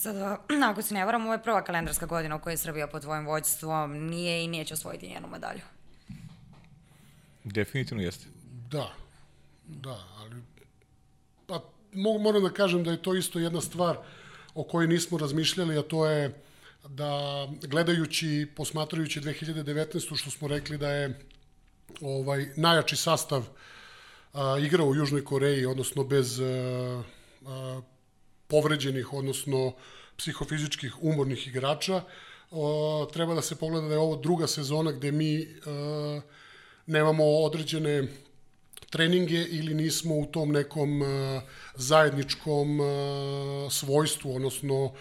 Sad, *clears throat* ako se ne varam, ovo je prva kalendarska godina u kojoj je Srbija pod tvojim vođstvom nije i neće osvojiti njenu medalju. Definitivno jeste. Da, da, ali pa moram da kažem da je to isto jedna stvar o kojoj nismo razmišljali, a to je da gledajući, posmatrajući 2019. što smo rekli da je ovaj najjači sastav a, igrao u Južnoj Koreji, odnosno bez a, a, povređenih, odnosno psihofizičkih umornih igrača, a, treba da se pogleda da je ovo druga sezona gde mi a, nemamo određene treninge ili nismo u tom nekom uh, zajedničkom uh, svojstvu, odnosno uh,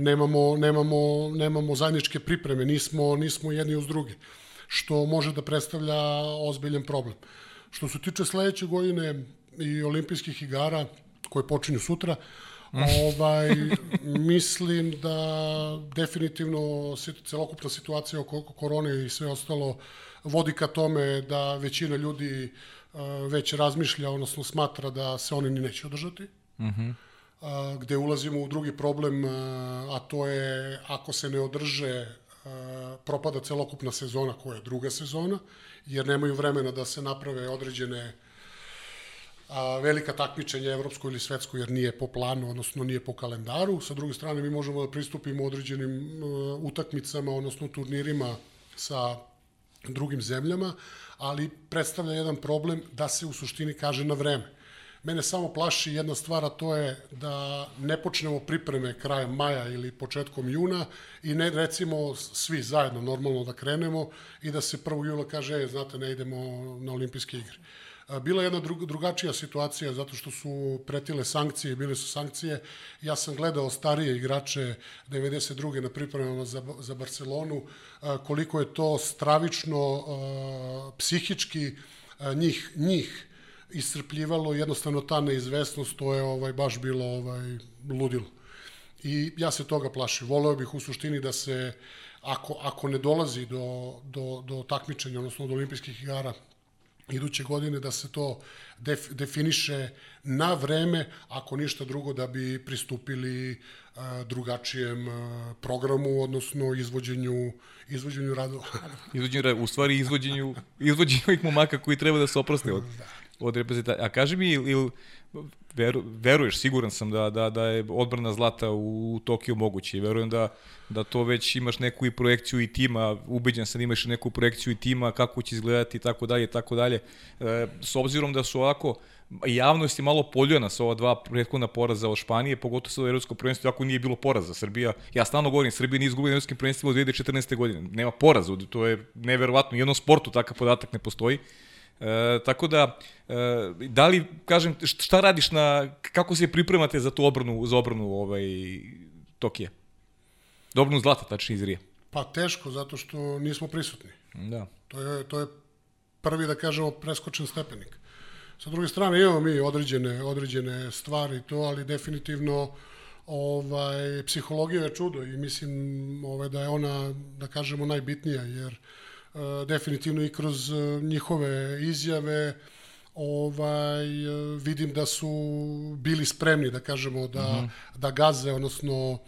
nemamo, nemamo, nemamo zajedničke pripreme, nismo, nismo jedni uz drugi, što može da predstavlja ozbiljen problem. Što se tiče sledeće godine i olimpijskih igara, koje počinju sutra, *laughs* ovaj, mislim da definitivno celokupna situacija oko korone i sve ostalo vodi ka tome da većina ljudi uh, već razmišlja, odnosno smatra da se oni ni neće održati. Mhm. -hmm. gde ulazimo u drugi problem, a to je ako se ne održe propada celokupna sezona koja je druga sezona, jer nemaju vremena da se naprave određene a, velika takmičenja evropsko ili svetsko jer nije po planu, odnosno nije po kalendaru. Sa druge strane mi možemo da pristupimo određenim uh, utakmicama, odnosno turnirima sa drugim zemljama, ali predstavlja jedan problem da se u suštini kaže na vreme. Mene samo plaši jedna stvar, a to je da ne počnemo pripreme krajem maja ili početkom juna i ne recimo svi zajedno normalno da krenemo i da se 1. jula kaže, e, znate, ne idemo na olimpijske igre. Bila je jedna drug, drugačija situacija zato što su pretile sankcije, bile su sankcije. Ja sam gledao starije igrače 92. na pripremama za, za Barcelonu, koliko je to stravično psihički njih, njih iscrpljivalo, jednostavno ta neizvesnost, to je ovaj, baš bilo ovaj, ludilo. I ja se toga plašim. Voleo bih u suštini da se, ako, ako ne dolazi do, do, do takmičenja, odnosno do olimpijskih igara, iduće godine da se to def, definiše na vreme, ako ništa drugo da bi pristupili a, drugačijem a, programu, odnosno izvođenju, izvođenju radova. *laughs* izvođenju, u stvari izvođenju, izvođenju ovih momaka koji treba da se oproste od, da. od reprezentacije. A kaži mi, ili, il, veru, veruješ, siguran sam da, da, da je odbrana zlata u Tokiju moguće i verujem da, da to već imaš neku i projekciju i tima, ubeđen sam da imaš neku projekciju i tima, kako će izgledati i tako dalje tako dalje. E, s obzirom da su ovako, javnost je malo poljena sa ova dva prethodna poraza od Španije, pogotovo sa evropsko prvenstvo, ako nije bilo poraza Srbija. Ja stalno govorim, Srbija nije izgubila evropskim prvenstvima od 2014. godine. Nema poraza, to je neverovatno. U jednom sportu takav podatak ne postoji. E, tako da, e, da li, kažem, šta radiš na, kako se pripremate za tu obranu, za obranu ovaj, Tokija? Dobrnu zlata, tačnije iz Rija. Pa teško, zato što nismo prisutni. Da. To je, to je prvi, da kažemo, preskočen stepenik. Sa druge strane, imamo mi određene, određene stvari to, ali definitivno ovaj, psihologija je čudo i mislim ovaj, da je ona, da kažemo, najbitnija, jer uh, definitivno i kroz uh, njihove izjave ovaj vidim da su bili spremni da kažemo da mm -hmm. da gaze odnosno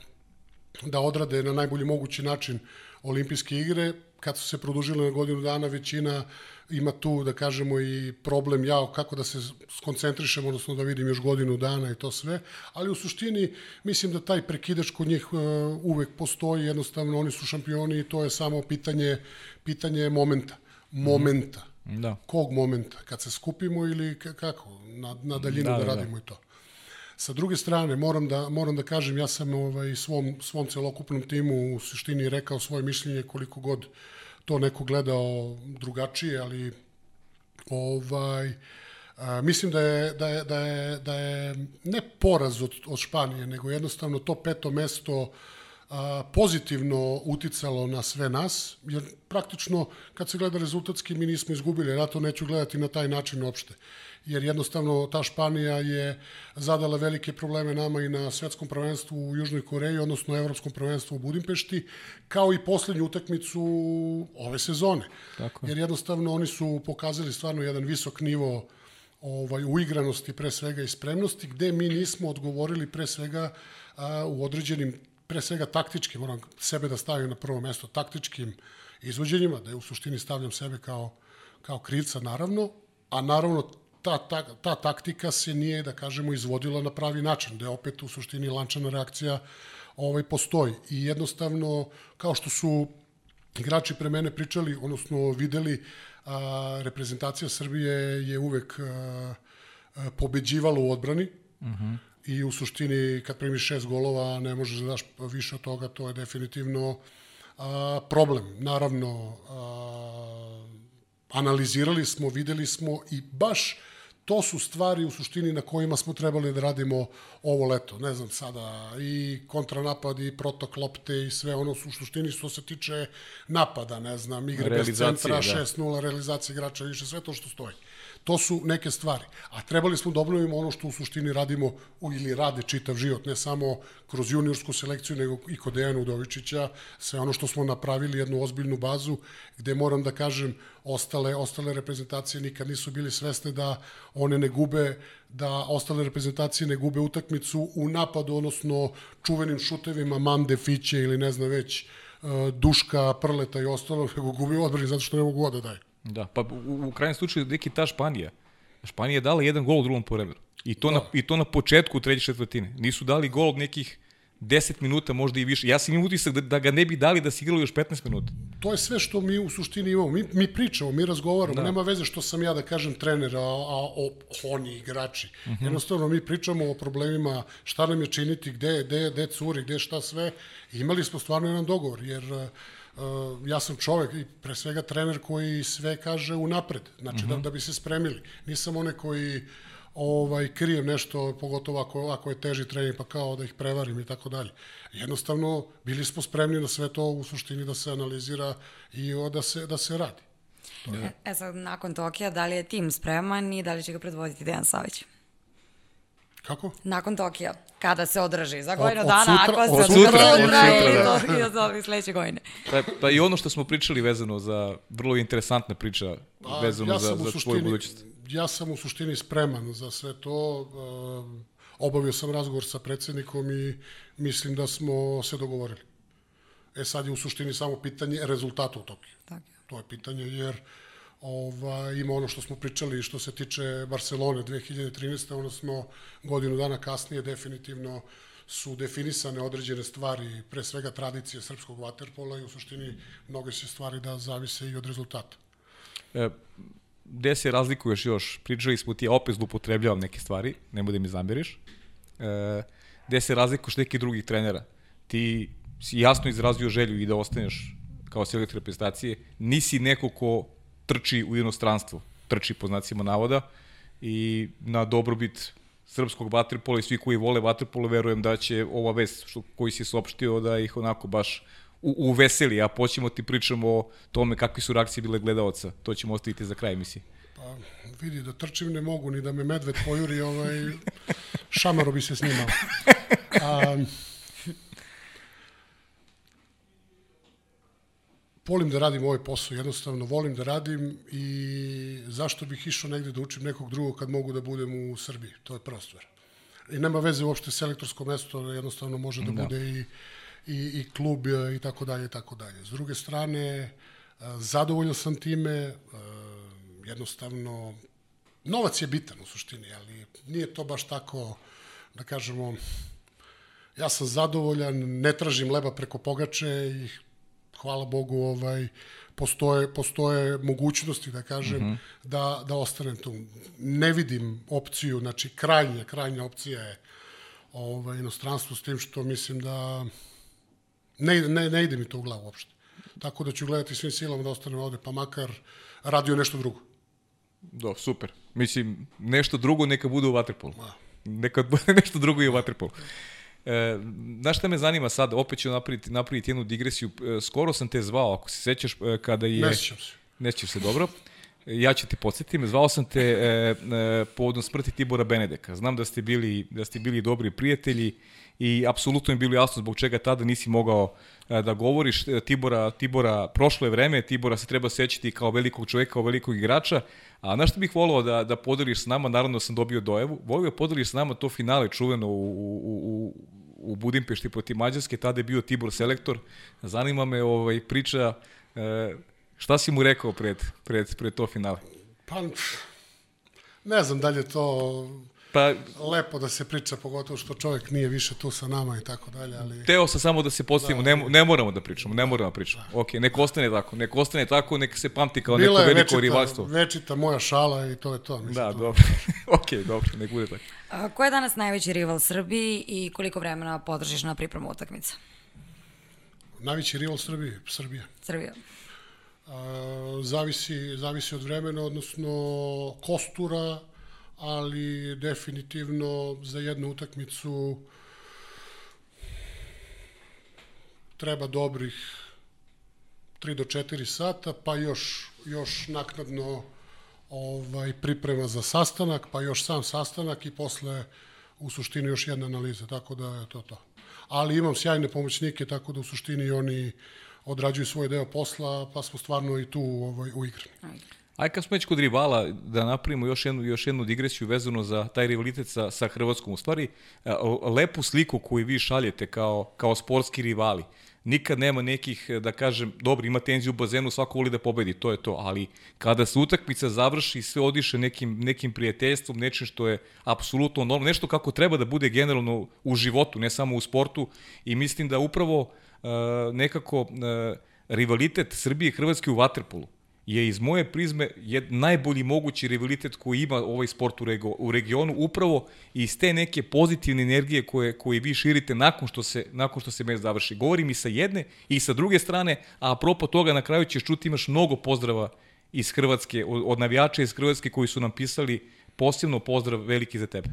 da odrade na najbolji mogući način olimpijske igre. Kad su se produžile na godinu dana, većina ima tu, da kažemo, i problem ja kako da se skoncentrišemo, odnosno da vidim još godinu dana i to sve. Ali u suštini mislim da taj prekidač kod njih uh, uvek postoji, jednostavno oni su šampioni i to je samo pitanje, pitanje momenta. Momenta. Da. Kog momenta? Kad se skupimo ili kako? Na, na daljinu da, Da, da, da, da. radimo i to. Sa druge strane, moram da, moram da kažem, ja sam ovaj, svom, svom celokupnom timu u suštini rekao svoje mišljenje koliko god to neko gledao drugačije, ali ovaj, a, mislim da je, da, je, da, je, da je ne poraz od, od Španije, nego jednostavno to peto mesto a, pozitivno uticalo na sve nas, jer praktično kad se gleda rezultatski mi nismo izgubili, ja to neću gledati na taj način uopšte jer jednostavno ta Španija je zadala velike probleme nama i na svetskom prvenstvu u Južnoj Koreji, odnosno evropskom prvenstvu u Budimpešti, kao i poslednju utakmicu ove sezone. Tako je. Jer jednostavno oni su pokazali stvarno jedan visok nivo ovaj, uigranosti pre svega i spremnosti, gde mi nismo odgovorili pre svega a, u određenim, pre svega taktičkim, moram sebe da stavim na prvo mesto, taktičkim izvođenjima, da je u suštini stavljam sebe kao, kao krivca naravno, a naravno ta, ta, ta taktika se nije, da kažemo, izvodila na pravi način, da je opet u suštini lančana reakcija ovaj, postoji. I jednostavno, kao što su igrači pre mene pričali, odnosno videli, a, reprezentacija Srbije je uvek a, a, pobeđivala u odbrani, uh -huh. i u suštini kad primiš šest golova ne možeš da daš više od toga, to je definitivno a, problem. Naravno, a, analizirali smo, videli smo i baš to su stvari u suštini na kojima smo trebali da radimo ovo leto. Ne znam sada, i kontranapad, i protok lopte i sve ono su u suštini što se tiče napada, ne znam, igre bez centra, da. 6-0, realizacija igrača više, sve to što stoji. To su neke stvari. A trebali smo da obnovimo ono što u suštini radimo ili rade čitav život, ne samo kroz juniorsku selekciju, nego i kod Dejana Udovičića, sve ono što smo napravili, jednu ozbiljnu bazu, gde moram da kažem, ostale, ostale reprezentacije nikad nisu bili svesne da one ne gube, da ostale reprezentacije ne gube utakmicu u napadu, odnosno čuvenim šutevima Mande, Fiće ili ne znam već, e, Duška, Prleta i ostalo, *laughs* nego gube u odbrani zato što ne mogu da daju. Da, pa u, u krajnjem slučaju neki ta Španija. Španija je dala jedan gol u drugom povremenu. I to, Da. na, I to na početku treće četvrtine. Nisu dali gol od nekih 10 minuta, možda i više. Ja sam imao utisak da, da ga ne bi dali da se igralo još 15 minuta. to je sve što mi u suštini imamo. Mi, mi pričamo, mi razgovaramo, da. nema veze što sam ja da kažem trener, a, a o, oni igrači. Uh -huh. Jednostavno mi pričamo o problemima, šta nam je činiti, gde, gde, gde curi, gde šta sve. I imali smo stvarno jedan dogovor, jer uh, ja sam čovek i pre svega trener koji sve kaže unapred, znači uh -huh. da, da bi se spremili. Nisam one koji ovaj krijem nešto, pogotovo ako, ako je teži trening, pa kao da ih prevarim i tako dalje. Jednostavno, bili smo spremni na sve to u suštini da se analizira i o, da se, da se radi. E, e sad, nakon Tokija, da li je tim spreman i da li će ga predvoditi Dejan Savić? Kako? Nakon Tokija, kada se održi, za Od- godinu od dana, sutra- ako od se sutra, sutra, *laughs* od sutra, ili da. do, ili do sledeće godine. Pa, pa i ono što smo pričali vezano za vrlo interesantna priča A, vezano ja za, za tvoju budućnost. Ja sam u suštini spreman za sve to. E, obavio sam razgovor sa predsednikom i mislim da smo se dogovorili. E sad je u suštini samo pitanje rezultata u Tokiju. Tako. To je pitanje jer ova, ima ono što smo pričali što se tiče Barcelone 2013. odnosno godinu dana kasnije definitivno su definisane određene stvari, pre svega tradicije srpskog vaterpola i u suštini mnoge se stvari da zavise i od rezultata. E, gde se razlikuješ još? Pričali smo ti, ja opet zlupotrebljavam neke stvari, ne bude mi zameriš. E, gde se razlikuješ nekih drugih trenera? Ti si jasno izrazio želju i da ostaneš kao selektor reprezentacije. Nisi neko ko trči u inostranstvo, trči po znacima navoda i na dobrobit srpskog vaterpola i svi koji vole vaterpolo, verujem da će ova vest što, koji si saopštio da ih onako baš u, uveseli, a poćemo ti pričamo o tome kakvi su reakcije bile gledalaca. To ćemo ostaviti za kraj emisije. Pa vidi, da trčim ne mogu, ni da me medved pojuri, ovaj, šamaro bi se snimao. *laughs* A, volim da radim ovaj posao, jednostavno volim da radim i zašto bih išao negde da učim nekog drugog kad mogu da budem u Srbiji, to je prva stvar. I nema veze uopšte selektorsko mesto, jednostavno može da, Da. bude i, i, i klub e, i tako dalje i tako dalje. S druge strane, e, zadovoljan sam time, e, jednostavno, novac je bitan u suštini, ali nije to baš tako, da kažemo, ja sam zadovoljan, ne tražim leba preko pogače i hvala Bogu, ovaj, postoje, postoje mogućnosti, da kažem, mm -hmm. da, da ostanem tu. Ne vidim opciju, znači krajnja, krajnja opcija je ovaj, inostranstvo s tim što mislim da ne, ne, ne ide mi to u glavu uopšte. Tako da ću gledati svim silama da ostanem ovde, pa makar radio nešto drugo. Do, super. Mislim, nešto drugo neka bude u Waterpolu. Neka bude *laughs* nešto drugo i u Waterpolu. E, znaš šta me zanima sad, opet ću napraviti, napraviti jednu digresiju. E, skoro sam te zvao, ako se sećaš, e, kada je... Ne sećam se. Ne sećaš se, dobro. Ja ću te podsjetim, zvao sam te e, e, povodom smrti Tibora Benedeka. Znam da ste bili, da ste bili dobri prijatelji i apsolutno je bilo jasno zbog čega tada nisi mogao e, da govoriš. E, Tibora, Tibora, prošlo je vreme, Tibora se treba sećati kao velikog čoveka, kao velikog igrača, a na što bih volao da, da podeliš s nama, naravno sam dobio dojevu, volio da podeliš s nama to finale čuveno u, u, u, u Budimpešti protiv Mađarske, tada je bio Tibor selektor, zanima me ovaj, priča, e, šta si mu rekao pred, pred, pred to finale? Pa, ne znam da li je to Pa, lepo da se priča, pogotovo što čovjek nije više tu sa nama i tako dalje, ali... Teo sam samo da se postavimo, da, ne, ne moramo da pričamo, ne moramo da pričamo. Da. Ok, nek ostane tako, nek ostane tako, nek se pamti kao Bila neko veliko rivalstvo. Bila je večita moja šala i to je to. Mislim, da, to... dobro. *laughs* ok, dobro, nek bude tako. A, ko je danas najveći rival Srbiji i koliko vremena podržiš na pripremu utakmica? Najveći rival Srbiji, Srbija. Srbija. Zavisi, zavisi od vremena, odnosno kostura, ali definitivno za jednu utakmicu treba dobrih 3 do 4 sata, pa još, još naknadno ovaj, priprema za sastanak, pa još sam sastanak i posle u suštini još jedna analiza, tako da je to to. Ali imam sjajne pomoćnike, tako da u suštini oni odrađuju svoj deo posla, pa smo stvarno i tu ovaj, u igri. Aj kad smo već kod rivala, da napravimo još jednu, još jednu digresiju vezano za taj rivalitet sa, sa Hrvatskom. U stvari, lepu sliku koju vi šaljete kao, kao sportski rivali. Nikad nema nekih, da kažem, dobro, ima tenziju u bazenu, svako voli da pobedi, to je to, ali kada se utakmica završi, sve odiše nekim, nekim prijateljstvom, nečim što je apsolutno normalno, nešto kako treba da bude generalno u životu, ne samo u sportu i mislim da upravo uh, nekako uh, rivalitet Srbije i Hrvatske u Waterpolu je iz moje prizme je najbolji mogući rivalitet koji ima ovaj sport u, rego, u regionu, upravo iz te neke pozitivne energije koje, koje vi širite nakon što se, nakon što se meč završi. Govorim i sa jedne i sa druge strane, a apropo toga na kraju ćeš čuti imaš mnogo pozdrava iz Hrvatske, od, od navijača iz Hrvatske koji su nam pisali posebno pozdrav veliki za tebe.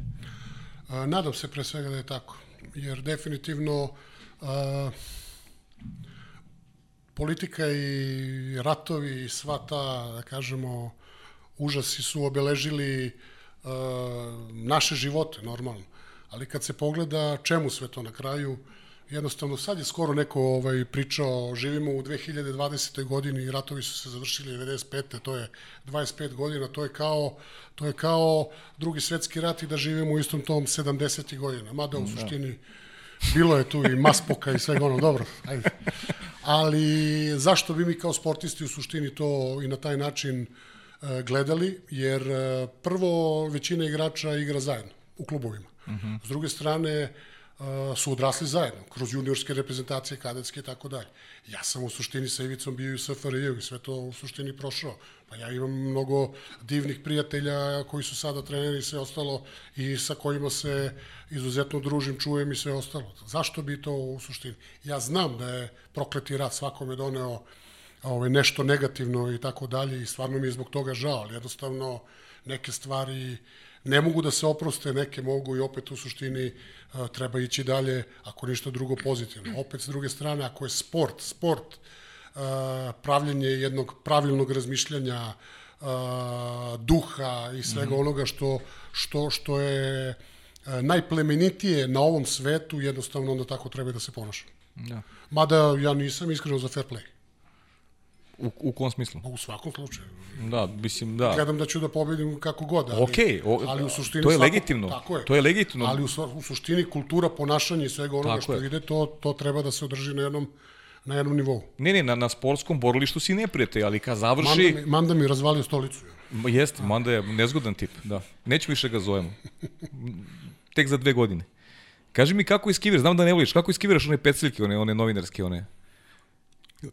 A, nadam se pre svega da je tako, jer definitivno a, politika i ratovi i sva ta, da kažemo, užasi su obeležili uh, naše živote, normalno. Ali kad se pogleda čemu sve to na kraju, jednostavno sad je skoro neko ovaj, pričao, živimo u 2020. godini i ratovi su se završili 95. to je 25 godina, to je kao, to je kao drugi svetski rat i da živimo u istom tom 70. godina. Mada u da. suštini bilo je tu i maspoka i svega ono, dobro, ajde ali zašto bi mi kao sportisti u suštini to i na taj način e, gledali, jer e, prvo većina igrača igra zajedno u klubovima. Uh mhm. -huh. S druge strane, su odrasli zajedno, kroz juniorske reprezentacije, kadetske i tako dalje. Ja sam u suštini sa Ivicom bio i u SFRJ i sve to u suštini prošao. Pa ja imam mnogo divnih prijatelja koji su sada treneri i sve ostalo i sa kojima se izuzetno družim, čujem i sve ostalo. Zašto bi to u suštini? Ja znam da je prokleti rat svakome doneo ovaj, nešto negativno i tako dalje i stvarno mi je zbog toga žao, ali jednostavno neke stvari ne mogu da se oproste, neke mogu i opet u suštini treba ići dalje, ako ništa drugo pozitivno. Opet s druge strane, ako je sport, sport, pravljenje jednog pravilnog razmišljanja, duha i svega mm -hmm. onoga što, što, što je najplemenitije na ovom svetu, jednostavno onda tako treba da se ponaša. Da. Mada ja nisam iskreno za fair play. U, u kom smislu? U svakom slučaju. Da, mislim, da. Gledam da ću da pobedim kako god, ali, okay, o, ali u suštini... To je svako, legitimno. Tako je. To je legitimno. Ali u, u suštini kultura ponašanja i svega onoga tako što je. ide, to, to treba da se održi na jednom na jednom nivou. Ne, ne, na, na sportskom borilištu si neprijatelj, ali kad završi... Manda mi, Manda mi razvalio stolicu. Jeste, Manda je nezgodan tip, da. Neću više ga zovemo. Tek za dve godine. Kaži mi kako iskiviraš, znam da ne voliš, kako iskiviraš one peciljke, one, one novinarske, one?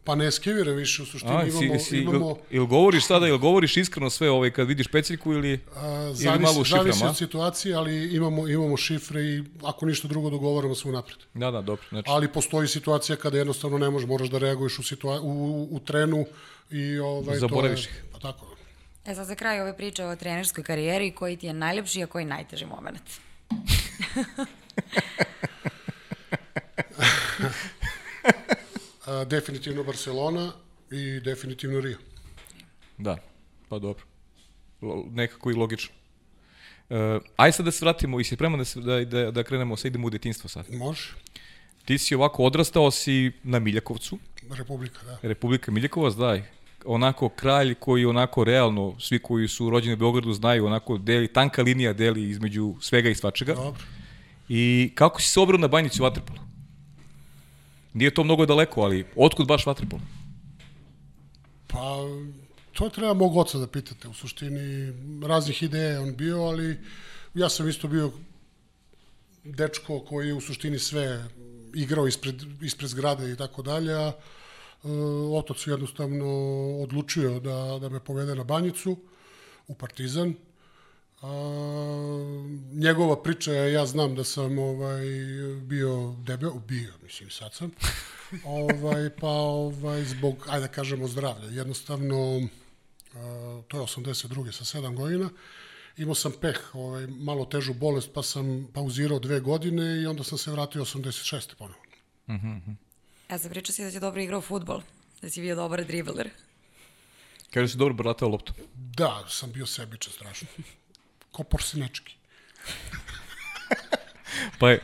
Pa ne skevira više, u suštini A, imamo... si, si, imamo ili govoriš sada, ili govoriš iskreno sve ovaj, kad vidiš peciljku ili, a, ili zavisi, malo u zavisi šiframa? od situacije, ali imamo, imamo šifre i ako ništa drugo dogovaramo se unapred. Da, da, dobro. Znači, Ali postoji situacija kada jednostavno ne možeš, moraš da reaguješ u, situa u, u trenu i ovaj, Zaboraviš to je, ih. Pa tako. E sad za kraj ove priče o trenerskoj karijeri, koji ti je najljepši, a koji najteži moment? *laughs* *laughs* *laughs* A, definitivno Barcelona i definitivno Rio. da, pa dobro. Nekako i logično. Uh, aj sad da se vratimo i si spreman da, se, da, da, da krenemo, sad idemo u detinstvo sad. Može? Ti si ovako odrastao si na Miljakovcu, Republika, da. Republika Miljakovac, da, onako kralj koji onako realno, svi koji su rođeni u Beogradu znaju, onako deli, tanka linija deli između svega i svačega. Dobro. I kako si se obrao na banjici u Vatrpolu? Nije to mnogo daleko, ali otkud baš Vatrpol? Pa, to treba mog oca da pitate. U suštini, raznih ideja on bio, ali ja sam isto bio dečko koji je u suštini sve igrao ispred, ispred zgrade i tako dalje, a e, otac je jednostavno odlučio da, da me povede na banjicu u Partizan. A, njegova priča je, ja znam da sam ovaj, bio debel, bio, mislim sad sam, *laughs* ovaj, pa ovaj, zbog, ajde da kažemo, zdravlja. Jednostavno, a, to je 82. sa 7 godina, imao sam peh, ovaj, malo težu bolest, pa sam pauzirao dve godine i onda sam se vratio 86. ponovo. Ja sam pričao si da si dobro igrao futbol, da si bio dobar dribler. Kaže si dobro bratao loptu. Da, sam bio sebičan strašno. Ko porsinečki. *laughs* Pa, je,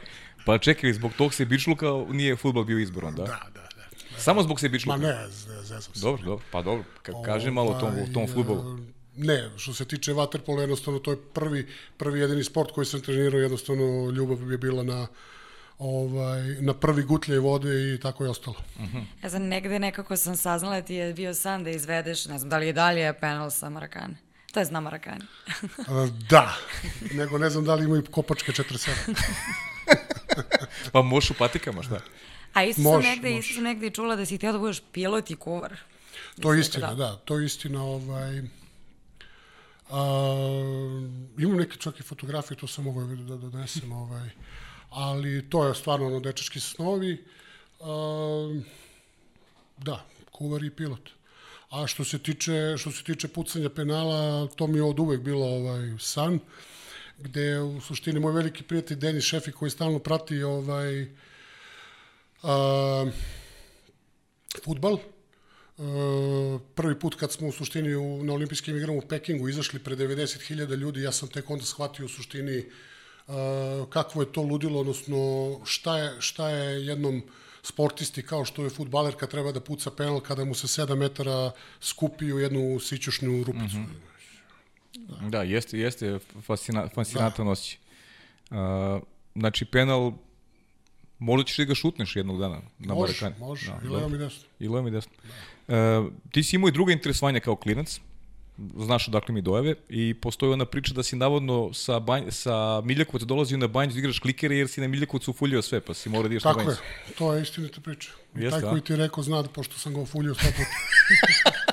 pa čekaj, zbog tog se bičluka nije futbol bio izboran, da? Da, da, da. Samo zbog se Ma bičluka? ne, z- zezam se. Dobro, dobro, pa dobro. Ka, kaži malo o tom, o tom Ovaj, futbolu. e, Ne, što se tiče vaterpola, jednostavno to je prvi, prvi jedini sport koji sam trenirao, jednostavno ljubav je bila na, ovaj, na prvi gutlje vode i tako je ostalo. Ja sam negde nekako sam saznala da ti je bio san da izvedeš, ne znam da li je dalje penal sa Marakane. To je zna Marakane. *laughs* A, Da, nego ne znam da li imaju kopačke 47. *laughs* Pa možeš u patikama, šta? A isto sam negde, može. isto sam negde čula da si htio da budeš pilot i kuvar. To je istina, da, to je istina. Ovaj, a, imam neke čak i fotografije, to sam mogao da da donesem, ovaj, ali to je stvarno ono dečački snovi. A, da, kuvar i pilot. A što se tiče što se tiče pucanja penala, to mi je od uvek bilo ovaj san gde u suštini moj veliki prijatelj Denis Šefi koji stalno prati ovaj a, futbal. E, prvi put kad smo u suštini u, na olimpijskim igrama u Pekingu izašli pre 90.000 ljudi, ja sam tek onda shvatio u suštini e, kakvo je to ludilo, odnosno šta je, šta je jednom sportisti kao što je futbaler kad treba da puca penal kada mu se 7 metara skupi u jednu sićušnju rupicu. Mm -hmm. Da, jeste, jeste fascina, da. osjećaj. Uh, znači, penal, možda ćeš da ga šutneš jednog dana na Može, Marakani. može, Da, i dobro. levom i desno. I levom i desno. Uh, ti si imao i druga interesovanja kao klinac, znaš odakle mi dojave, i postoji ona priča da si navodno sa, banj, sa Miljakovca dolazio na banju da igraš klikere jer si na Miljakovcu ufuljio sve, pa si morao da ideš na Tako je, banjicu. to je istinita priča. Jeste, taj koji ti je rekao zna da pošto sam ga ofuljio sto puta. *laughs*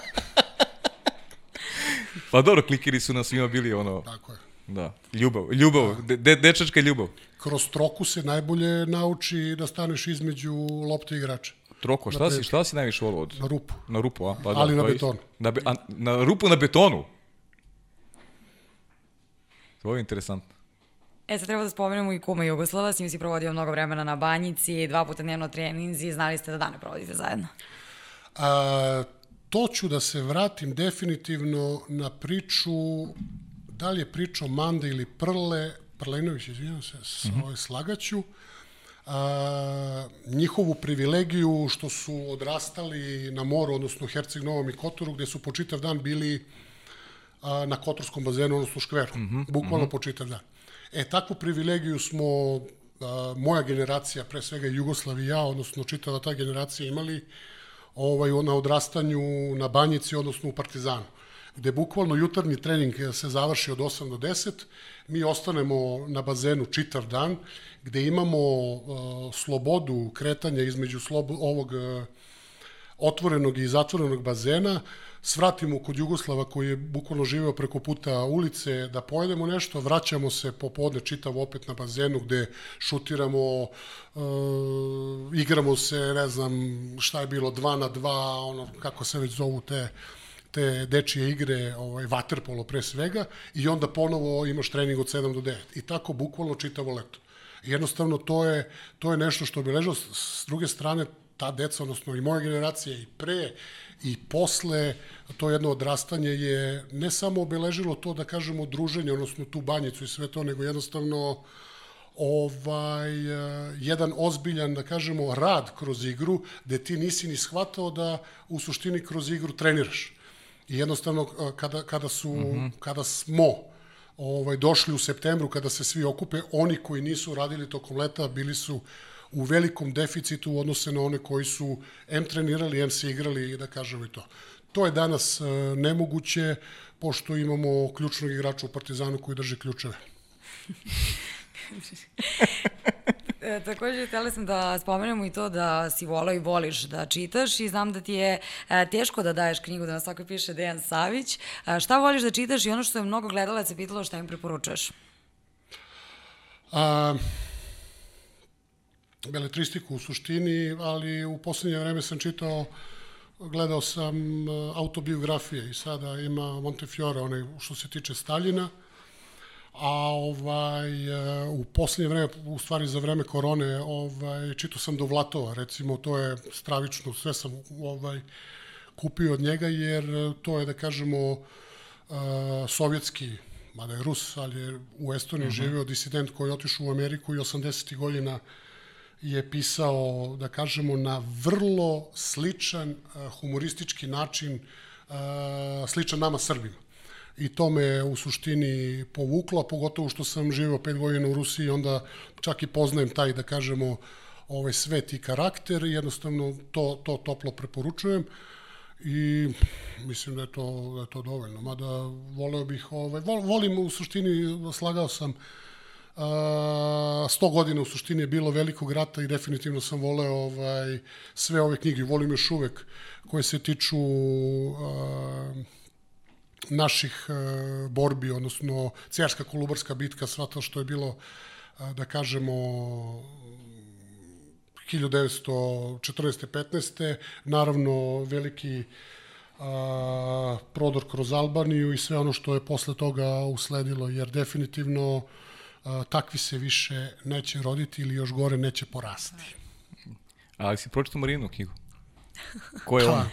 Pa dobro, klikeri su nam svima bili ono, Tako je. da, ljubav, ljubav, de, de, dečačka ljubav. Kroz troku se najbolje nauči da staneš između lopte i igrača. Troko, šta si, šta si najviše volao od? Na rupu. Na rupu, a? Pa Ali na betonu. isto. Na, be, a, na rupu na betonu? To je interesantno. E, sad treba da spomenemo i kuma Jugoslava, s njim si provodio mnogo vremena na banjici, dva puta dnevno treninzi, znali ste da dane provodite zajedno. A, to ću da se vratim definitivno na priču, da li je priča o Mande ili Prle, Prlenović, izvinjam se, s, mm -hmm. slagaću, a, njihovu privilegiju što su odrastali na moru, odnosno Herceg Novom i Kotoru, gde su po čitav dan bili a, na Kotorskom bazenu, odnosno škveru, mm -hmm. bukvalno mm -hmm. po čitav dan. E, takvu privilegiju smo, a, moja generacija, pre svega Jugoslav i ja, odnosno čitava ta generacija imali, ovaj, na odrastanju na banjici, odnosno u Partizanu gde bukvalno jutarnji trening se završi od 8 do 10, mi ostanemo na bazenu čitav dan, gde imamo uh, slobodu kretanja između slobo, ovog uh, otvorenog i zatvorenog bazena, svratimo kod Jugoslava koji je bukvalno živeo preko puta ulice, da pojedemo nešto, vraćamo se popodne čitavo opet na bazenu gde šutiramo, uh, igramo se, ne znam šta je bilo, dva na dva, ono, kako se već zovu te te dečije igre, ovaj, vaterpolo pre svega, i onda ponovo imaš trening od 7 do 9. I tako bukvalno čitavo leto. Jednostavno to je, to je nešto što bi ležao s druge strane ta deca, odnosno i moja generacija i pre i posle, to jedno odrastanje je ne samo obeležilo to da kažemo druženje, odnosno tu banjicu i sve to, nego jednostavno ovaj, jedan ozbiljan, da kažemo, rad kroz igru, gde ti nisi ni shvatao da u suštini kroz igru treniraš. I jednostavno, kada, kada, su, mm -hmm. kada smo ovaj, došli u septembru, kada se svi okupe, oni koji nisu radili tokom leta bili su u velikom deficitu u odnose na one koji su M trenirali, M se igrali, da kažemo i to. To je danas e, nemoguće, pošto imamo ključnog igrača u Partizanu koji drži ključeve. *laughs* E, takođe, htjela sam da spomenemo i to da si volao i voliš da čitaš i znam da ti je e, teško da daješ knjigu, da na svakoj piše Dejan Savić. E, šta voliš da čitaš i ono što je mnogo gledalaca pitalo šta im preporučaš? A, beletristiku u suštini, ali u poslednje vreme sam čitao gledao sam e, autobiografije i sada ima Montefiore, onaj što se tiče Staljina, a ovaj, e, u poslednje vreme, u stvari za vreme korone, ovaj, čitao sam do Vlatova, recimo, to je stravično, sve sam ovaj, kupio od njega, jer to je, da kažemo, uh, sovjetski, mada je Rus, ali je u Estoniji uh mhm. -huh. živeo disident koji je otišao u Ameriku i 80. godina je pisao, da kažemo, na vrlo sličan humoristički način, sličan nama Srbima. I to me u suštini povuklo, pogotovo što sam živeo pet godina u Rusiji, onda čak i poznajem taj, da kažemo, ovaj svet i karakter, jednostavno to, to toplo preporučujem i mislim da je to, da je to dovoljno. Mada voleo bih, ovaj, volim u suštini, slagao sam uh, 100 godina u suštini je bilo velikog rata i definitivno sam voleo ovaj, sve ove knjige. Volim još uvek koje se tiču uh, naših uh, borbi, odnosno Cijarska kolubarska bitka, sva to što je bilo, uh, da kažemo, 1914. 15. Naravno, veliki a, prodor kroz Albaniju i sve ono što je posle toga usledilo, jer definitivno takvi se više neće roditi ili još gore neće porasti. Ali si pročitao Marinu knjigu? Ko je on?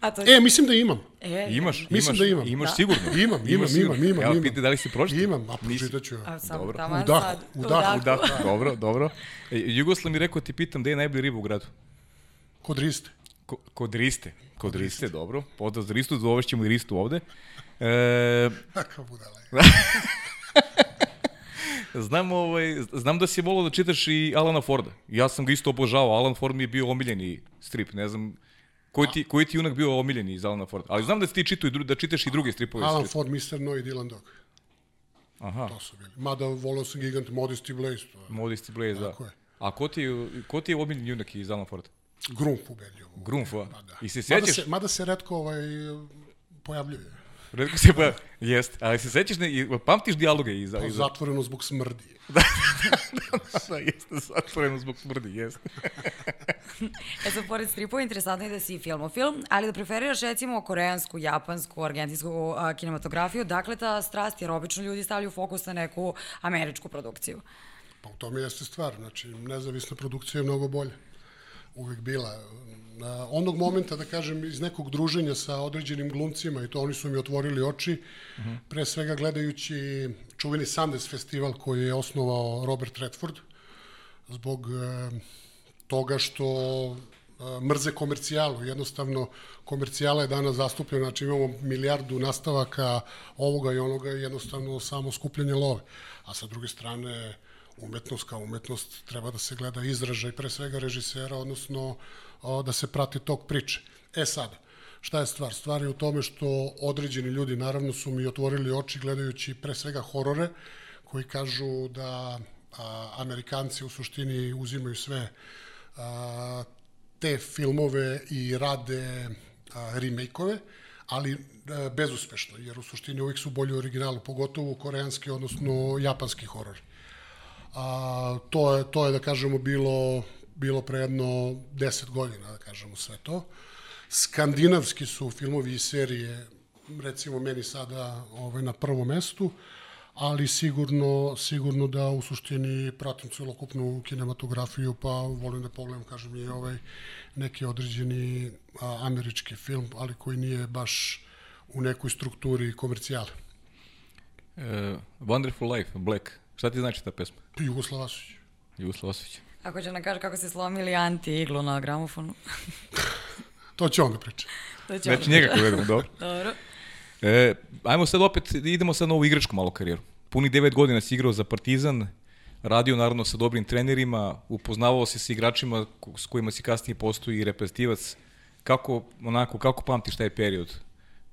A to... E, mislim da imam. E, imaš, mislim imaš, da imam. Imaš da. sigurno. Imam, imam, imam, imam. Evo, piti da li si pročitao? Imam, a pročitat ću. A, sam dobro. Taman u dahu, sad, u dahu. U dahu, dobro, dobro. E, Jugoslav mi rekao, ti pitam, gde je najbolji riba u gradu? Kod Riste. Ko, kod Riste. Kod Riste, dobro. Pozdrav za Ristu, zovešćemo i Ristu ovde. E, *laughs* Kako budala *laughs* znam, ovaj, znam da si volao da čitaš i Alana Forda. Ja sam ga isto obožavao. Alan Ford mi je bio omiljeni strip. Ne znam, koji ti, koji ti junak bio omiljeni iz Alana Forda? Ali znam da si ti čitao, da čitaš i druge stripove. Alan Ford, Mr. No i Dylan Dog. Aha. To su bili. Mada volao sam Gigant Modesty Blaze. To je. Modesty Blaze, da. Je. A ko ti, ko ti je omiljeni junak iz Alana Forda? Grumf ubedljivo. Grumf, a? Pa da. I se Mada sećaš? se, mada se redko ovaj, pojavljuje. Redko se pa, jest, ali se sećaš, ne, pamtiš dijaloge iza? Pa iza... zatvoreno zbog smrdi. *laughs* da, da, da, da, jeste, zatvoreno zbog smrdi, jeste. *laughs* e sad, pored stripova, interesantno je da si filmofil, ali da preferiraš recimo koreansku, japansku, argentinsku a, kinematografiju, dakle ta strast, jer obično ljudi stavljaju fokus na neku američku produkciju. Pa u tome jeste stvar, znači nezavisna produkcija je mnogo bolja. Uvek bila na onog momenta, da kažem, iz nekog druženja sa određenim glumcima i to oni su mi otvorili oči, uh -huh. pre svega gledajući čuveni Sundance festival koji je osnovao Robert Redford, zbog e, toga što e, mrze komercijalu. Jednostavno, komercijala je danas zastupljena, znači imamo milijardu nastavaka ovoga i onoga jednostavno samo skupljanje love. A sa druge strane, umetnost kao umetnost treba da se gleda izražaj pre svega režisera, odnosno da se prati tok priče. E sada, šta je stvar? Stvar je u tome što određeni ljudi naravno su mi otvorili oči gledajući pre svega horore koji kažu da a, Amerikanci u suštini uzimaju sve a, te filmove i rade remake-ove, ali a, bezuspešno, jer u suštini uvijek su bolji u originalu, pogotovo koreanski, odnosno japanski horor. A, to, je, to je, da kažemo, bilo, bilo pre jedno 10 godina, da kažemo sve to. Skandinavski su filmovi i serije, recimo meni sada ovaj, na prvom mestu, ali sigurno, sigurno da u suštini pratim celokupnu kinematografiju, pa volim da pogledam, kažem, i ovaj neki određeni a, američki film, ali koji nije baš u nekoj strukturi komercijale. Uh, Wonderful Life, Black. Šta ti znači ta pesma? Jugoslav Vasović. Jugoslav Vasović. Ako će nam kaže kako se slomili anti-iglu na gramofonu. *laughs* to će on da priča. to će Znači njega povedemo, dobro. *laughs* Dobro. E, ajmo sad opet, idemo sad na ovu igračku malo karijeru. Puni devet godina si igrao za Partizan, radio naravno sa dobrim trenerima, upoznavao se sa igračima s kojima si kasnije postoji i reprezentativac. Kako, onako, kako pamtiš taj period?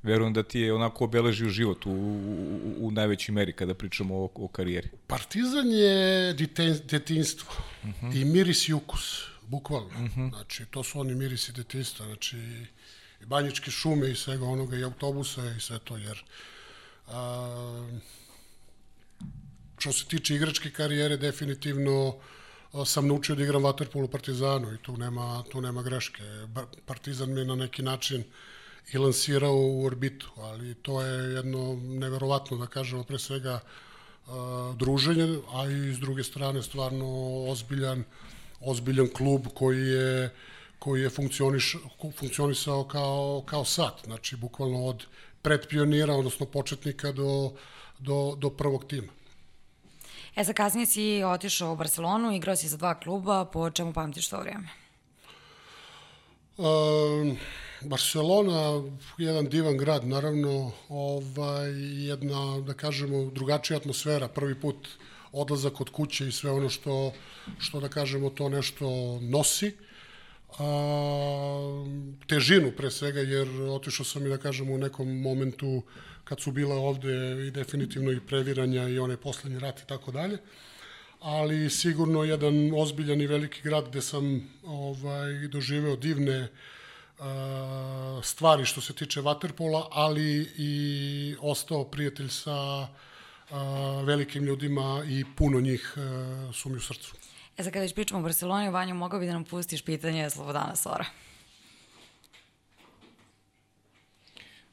Verujem da ti je onako obeležio život u, u, u najvećoj meri kada pričamo o, o karijeri. Partizan je deten, detinstvo uh -huh. i miris i ukus, bukvalno. Uh -huh. Znači, to su oni mirisi detinstva, znači i banjičke šume i svega onoga i autobusa i sve to, jer a, što se tiče igračke karijere, definitivno sam naučio da igram vaterpolo u Partizanu i tu nema, tu nema greške. Partizan me na neki način i lansirao u orbitu, ali to je jedno neverovatno, da kažemo, pre svega druženje, a i s druge strane stvarno ozbiljan, ozbiljan klub koji je koji je funkcioniš, funkcionisao kao, kao sat, znači bukvalno od predpionira, odnosno početnika do, do, do prvog tima. E, za kasnije si otišao u Barcelonu, igrao si za dva kluba, po čemu pamtiš to vrijeme? Um, Barcelona, jedan divan grad, naravno, ovaj, jedna, da kažemo, drugačija atmosfera, prvi put odlazak od kuće i sve ono što, što da kažemo, to nešto nosi. A, težinu pre svega, jer otišao sam i da kažem u nekom momentu kad su bila ovde i definitivno i previranja i onaj poslednji rat i tako dalje ali sigurno jedan ozbiljan i veliki grad gde sam ovaj doživeo divne stvari što se tiče vaterpola, ali i ostao prijatelj sa velikim ljudima i puno njih su mi u srcu. E sad kada već pričamo o Barceloni, Vanjo, mogao bi da nam pustiš pitanje Slobodana Sora?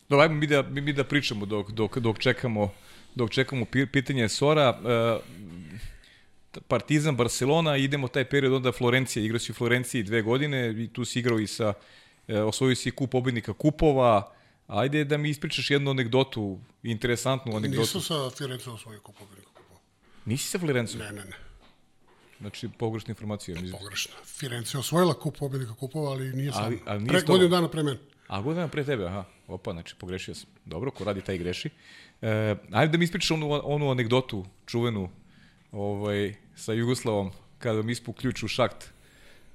Dobro, ajmo mi da, mi da pričamo dok, dok, dok čekamo dok čekamo pitanje Sora. Partizan, Barcelona, idemo taj period onda Florencija, igrao si u Florenciji dve godine i tu si igrao i sa E, osvojio si kup pobednika kupova, Ajde da mi ispričaš jednu anegdotu, interesantnu anegdotu. Nisam sa Firencom osvojio kup pobednika kupova. Nisi sa Firencom? Ne, ne, ne. Znači, pogrešna informacija. Ne, pogrešna. Firenze je osvojila kup pobednika kupova, ali nije sam. Ali, ali nije pre, godinu dana pre mene. A godinu dana pre tebe, aha. Opa, znači, pogrešio sam. Dobro, ko radi taj greši. E, ajde da mi ispričaš onu, onu anegdotu čuvenu ovaj, sa Jugoslavom, kada mi ispu ključ u šakt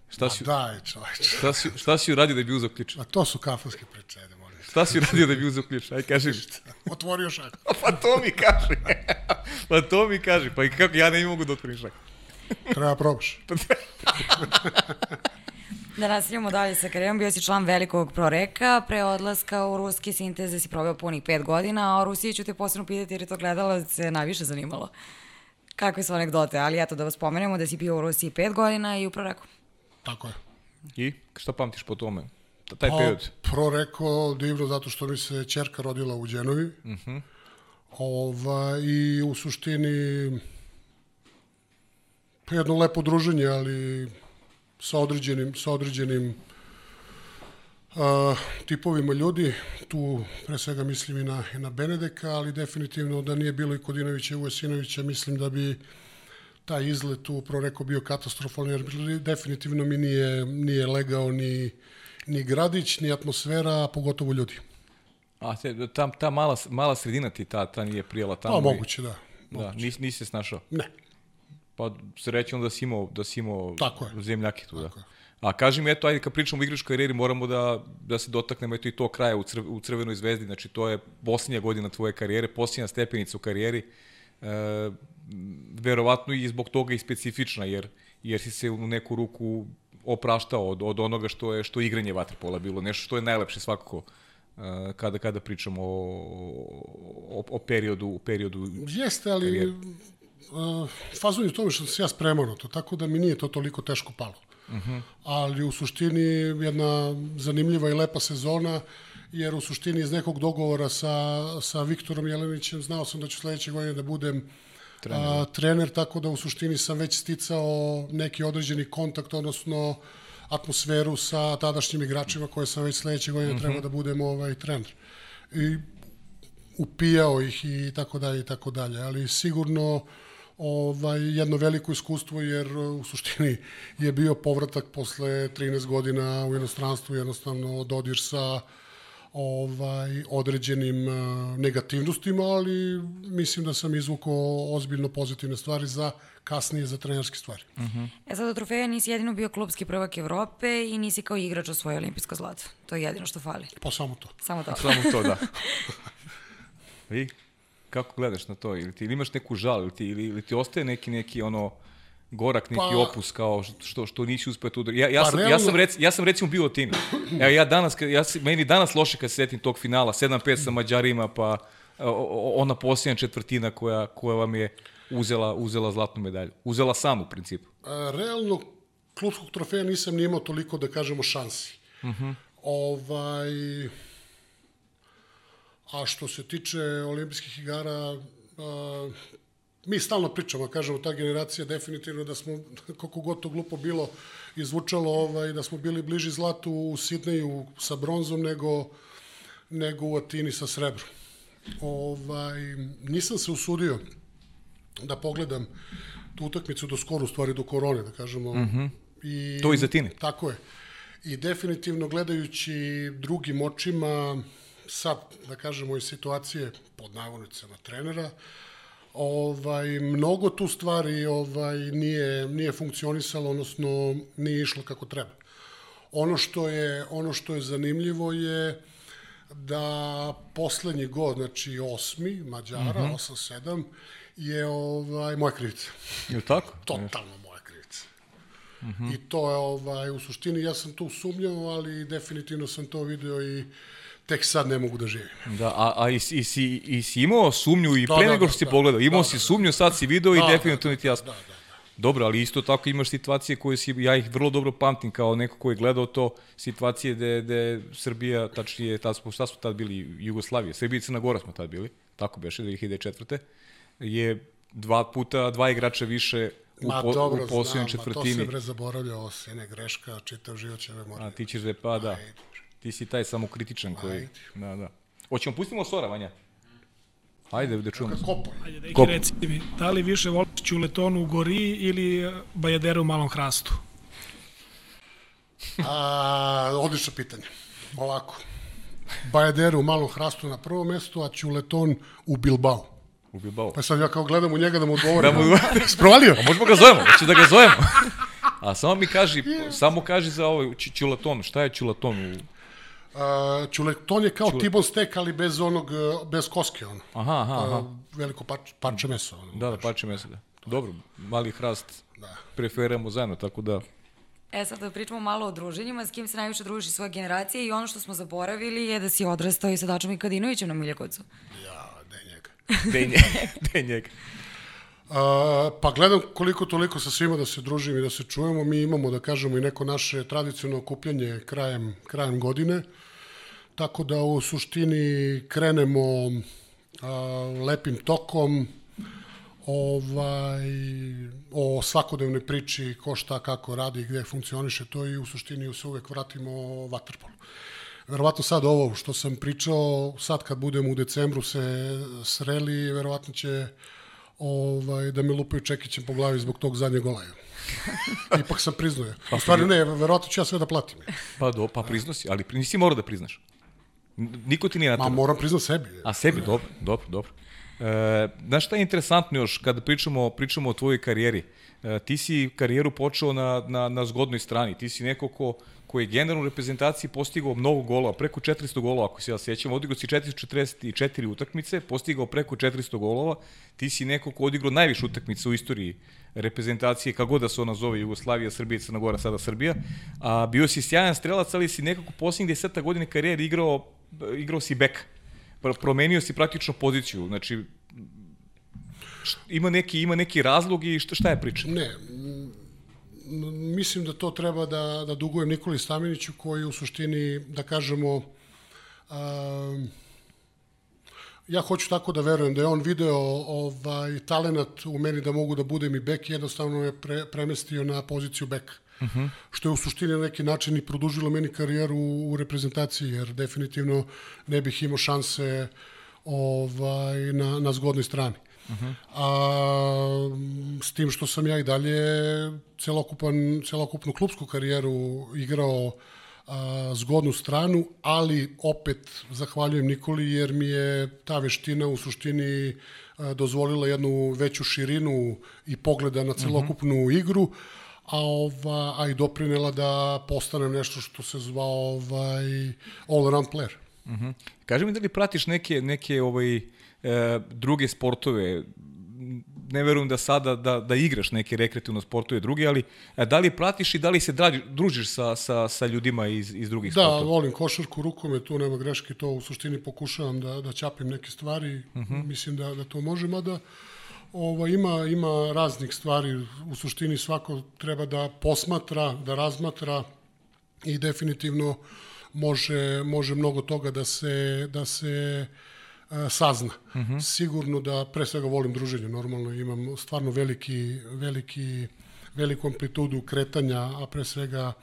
Šta si, daj. Šta si, šta si uradio da bi uzao ključ? A to su kafanske priče, ajde, molim. Šta si uradio da bi uzao ključ? Aj, kaži mi. Otvorio šak. *laughs* pa to mi kaži. *laughs* pa to mi kaži. Pa i kako ja ne mogu da otvorim šak. Treba probaš. *laughs* Da nastavljamo dalje sa karijerom, bio si član velikog proreka, pre odlaska u ruski sinteze si proveo punih pet godina, a o Rusiji ću te posebno pitati jer je to gledala se najviše zanimalo. Kakve su anegdote, ali eto da vas pomenemo da si bio u Rusiji pet godina i u proreku. Tako je. I šta pamtiš po tome? Taj pa, period? Pro rekao divno zato što mi se čerka rodila u Đenovi. Uh Mhm. -huh. Ova, I u suštini pa jedno lepo druženje, ali sa određenim, sa određenim uh, tipovima ljudi. Tu pre svega mislim i na, i na Benedeka, ali definitivno da nije bilo i Kodinovića i Uvesinovića, mislim da bi taj izlet u Proreko bio katastrofalni, jer definitivno mi nije, nije legao ni, ni gradić, ni atmosfera, a pogotovo ljudi. A te, ta, ta mala, mala sredina ti ta, ta nije prijela tamo? Pa, moguće, da. Moguće. Da, nisi, nisi se snašao? Ne. Pa srećno da si imao, da si imao Tako je. zemljake tu, Tako da. je. A kaži mi, eto, ajde, kad pričamo o igračkoj karijeri, moramo da, da se dotaknemo eto i to kraja u, crv, u Crvenoj zvezdi, znači to je posljednja godina tvoje karijere, posljednja stepenica u karijeri, e, verovatno i zbog toga i specifična, jer, jer si se u neku ruku opraštao od, od onoga što je što je igranje vaterpola bilo, nešto što je najlepše svakako uh, kada kada pričamo o, o, o periodu u periodu Jeste, ali karijere. uh, fazon je u tome što se ja spremao na to, tako da mi nije to toliko teško palo. Uh -huh. Ali u suštini jedna zanimljiva i lepa sezona, jer u suštini iz nekog dogovora sa, sa Viktorom Jelenićem znao sam da ću sledeće godine da budem trener. A, trener, tako da u suštini sam već sticao neki određeni kontakt, odnosno atmosferu sa tadašnjim igračima koje sam već sledeće godine mm -hmm. trebao da budem ovaj trener. I upijao ih i tako dalje i tako dalje, ali sigurno ovaj jedno veliko iskustvo jer u suštini je bio povratak posle 13 godina u inostranstvu jednostavno dodir sa ovaj određenim uh, negativnostima, ali mislim da sam izvukao ozbiljno pozitivne stvari za kasnije za trenerske stvari. Uh -huh. E sad od trofeja nisi jedino bio klubski prvak Evrope i nisi kao igrač osvojio olimpijsko zlato. To je jedino što fali. Pa samo to. Samo to. Samo to, da. *laughs* I kako gledaš na to? Ili ti ili imaš neku žal, ili ti, ili, ili ti ostaje neki, neki ono, gorak neki pa, opus kao što što nisi uspeo tu. Ja ja pa, sam realno... ja sam rec, ja sam recimo bio tim. Evo ja danas ja meni danas loše kad se setim tog finala 7-5 sa Mađarima pa ona posljednja četvrtina koja koja vam je uzela uzela zlatnu medalju. Uzela sam u principu. A, realno klubskog trofeja nisam ni imao toliko da kažemo šansi. Mhm. Uh -huh. Ovaj A što se tiče olimpijskih igara, mi stalno pričamo, kažemo, ta generacija definitivno da smo, *laughs* koliko god to glupo bilo, izvučalo ovaj, da smo bili bliži zlatu u Sidneju sa bronzom nego, nego u Atini sa srebrom. Ovaj, nisam se usudio da pogledam tu utakmicu do skoro, u stvari do korone, da kažemo. Mm -hmm. I, to iz Atine. Tako je. I definitivno gledajući drugim očima, sad, da kažemo, iz situacije pod navodnicama trenera, ovaj, mnogo tu stvari ovaj, nije, nije funkcionisalo, odnosno nije išlo kako treba. Ono što je, ono što je zanimljivo je da poslednji god, znači osmi, Mađara, mm -hmm. 8-7, je ovaj, moja krivica. Je tako? Totalno moja krivica. Mm -hmm. I to je, ovaj, u suštini, ja sam tu sumnjao, ali definitivno sam to video i tek sad ne mogu da živim. Da, a, a i, i, si, i si imao sumnju i da, pre da, nego što da, si da, pogledao, imao da, si da, sumnju, sad si video da, i definitivno ti jasno. Da, da, da. Dobro, ali isto tako imaš situacije koje si, ja ih vrlo dobro pamtim kao neko ko je gledao to, situacije gde, gde Srbija, tačnije, tad smo, šta smo tad bili, Jugoslavija, Srbija i Crna Gora smo tad bili, tako beše, 2004. je dva puta, dva igrača više u, ma, po, dobro, u posljednjem četvrtini. Ma to se bre zaboravlja, ovo se ne greška, čitav život će me morati. A ti ćeš da je pa, da. Ajde. Ti si taj samokritičan koji... Ajde. Da, da. Hoćemo pustimo Sora, Vanja? Ajde, da čujemo. Kopa. Ajde, da Kop. reci mi, da li više voliš Ćuletonu u Gori ili eh, Bajaderu u Malom Hrastu? A, odlično pitanje. Ovako. Bajaderu u Malom Hrastu na prvom mestu, a Ćuleton u Bilbao. U Bilbao. Pa sad ja kao gledam u njega da mu odgovorim. da mu... *laughs* Sprovalio? A možemo ga zovemo, hoće da ga zovemo. A samo mi kaži, samo kaži za ovo Ćulaton, šta je Ćulaton u Uh, čuleton je kao Čule... Tibon stek, ali bez onog, uh, bez koske, ono. Aha, aha, aha. Uh, veliko parče, parče mesa. Ono, da, da, parče mesa, da. Dobro, mali hrast da. preferiramo zajedno, tako da... E sad da pričamo malo o druženjima, s kim se najviše družiš svoje generacije i ono što smo zaboravili je da si odrastao i sa Dačom i Kadinovićem na Miljakovcu. Ja, je njega. *laughs* Je njega. je njega. Uh, pa gledam koliko toliko sa svima da se družim i da se čujemo. Mi imamo, da kažemo, i neko naše tradicionalno okupljanje krajem, krajem godine. Tako da u suštini krenemo a, lepim tokom ovaj, o svakodnevnoj priči ko šta, kako radi, gde funkcioniše to i u suštini se uvek vratimo vaterpolu. Verovatno sad ovo što sam pričao, sad kad budemo u decembru se sreli, verovatno će ovaj, da me lupaju čekićem po glavi zbog tog zadnjeg golaja. *laughs* Ipak sam priznao. Pa, u stvari ne, verovatno ću ja sve da platim. Pa do, pa priznosi, ali nisi morao da priznaš. Niko ti nije na Ma moram priznat sebi. A sebi, ne. dobro, dobro, dobro. E, znaš šta je interesantno još kada pričamo, pričamo o tvojoj karijeri? E, ti si karijeru počeo na, na, na zgodnoj strani. Ti si neko ko, koji je generalno u reprezentaciji postigao mnogo golova, preko 400 golova, ako se ja sjećam, odigrao si 444 utakmice, postigao preko 400 golova, ti si neko ko odigrao najviše utakmica u istoriji reprezentacije, kako god da se ona zove, Jugoslavija, Srbija, Crna Gora, sada Srbija, a bio si sjajan strelac, ali si nekako posljednjih deseta godine karijere igrao, igrao si beka. Promenio si praktično poziciju, znači ima neki, ima neki razlog i šta, šta je priča? Ne, mislim da to treba da, da dugujem Nikoli Staminiću koji u suštini, da kažemo, um, ja hoću tako da verujem da je on video ovaj talenat u meni da mogu da budem i bek, jednostavno je pre, premestio na poziciju beka. Uh -huh. Što je u suštini na neki način i produžilo meni karijeru u reprezentaciji, jer definitivno ne bih imao šanse ovaj, na, na zgodnoj strani. Uh -huh. A, s tim što sam ja i dalje celokupan, celokupnu klubsku karijeru igrao a, zgodnu stranu, ali opet zahvaljujem Nikoli jer mi je ta veština u suštini a, dozvolila jednu veću širinu i pogleda na celokupnu uh -huh. igru, a ova a i doprinela da postanem nešto što se zvao ovaj all around player. Mhm. Uh -huh. Kaži mi da li pratiš neke neke ovaj e, druge sportove, ne verujem da sada da, da igraš neke rekreativno sportove druge, ali e, da li pratiš i da li se draži, družiš sa, sa, sa ljudima iz, iz drugih da, sportova? Da, volim košarku, rukom je tu, nema greške, to u suštini pokušavam da, da ćapim neke stvari, uh -huh. mislim da, da to može, mada ovo, ima, ima raznih stvari, u suštini svako treba da posmatra, da razmatra i definitivno može, može mnogo toga da se, da se sazna. Uh -huh. Sigurno da pre svega volim druženje, normalno imam stvarno veliki, veliki, veliku amplitudu kretanja, a pre svega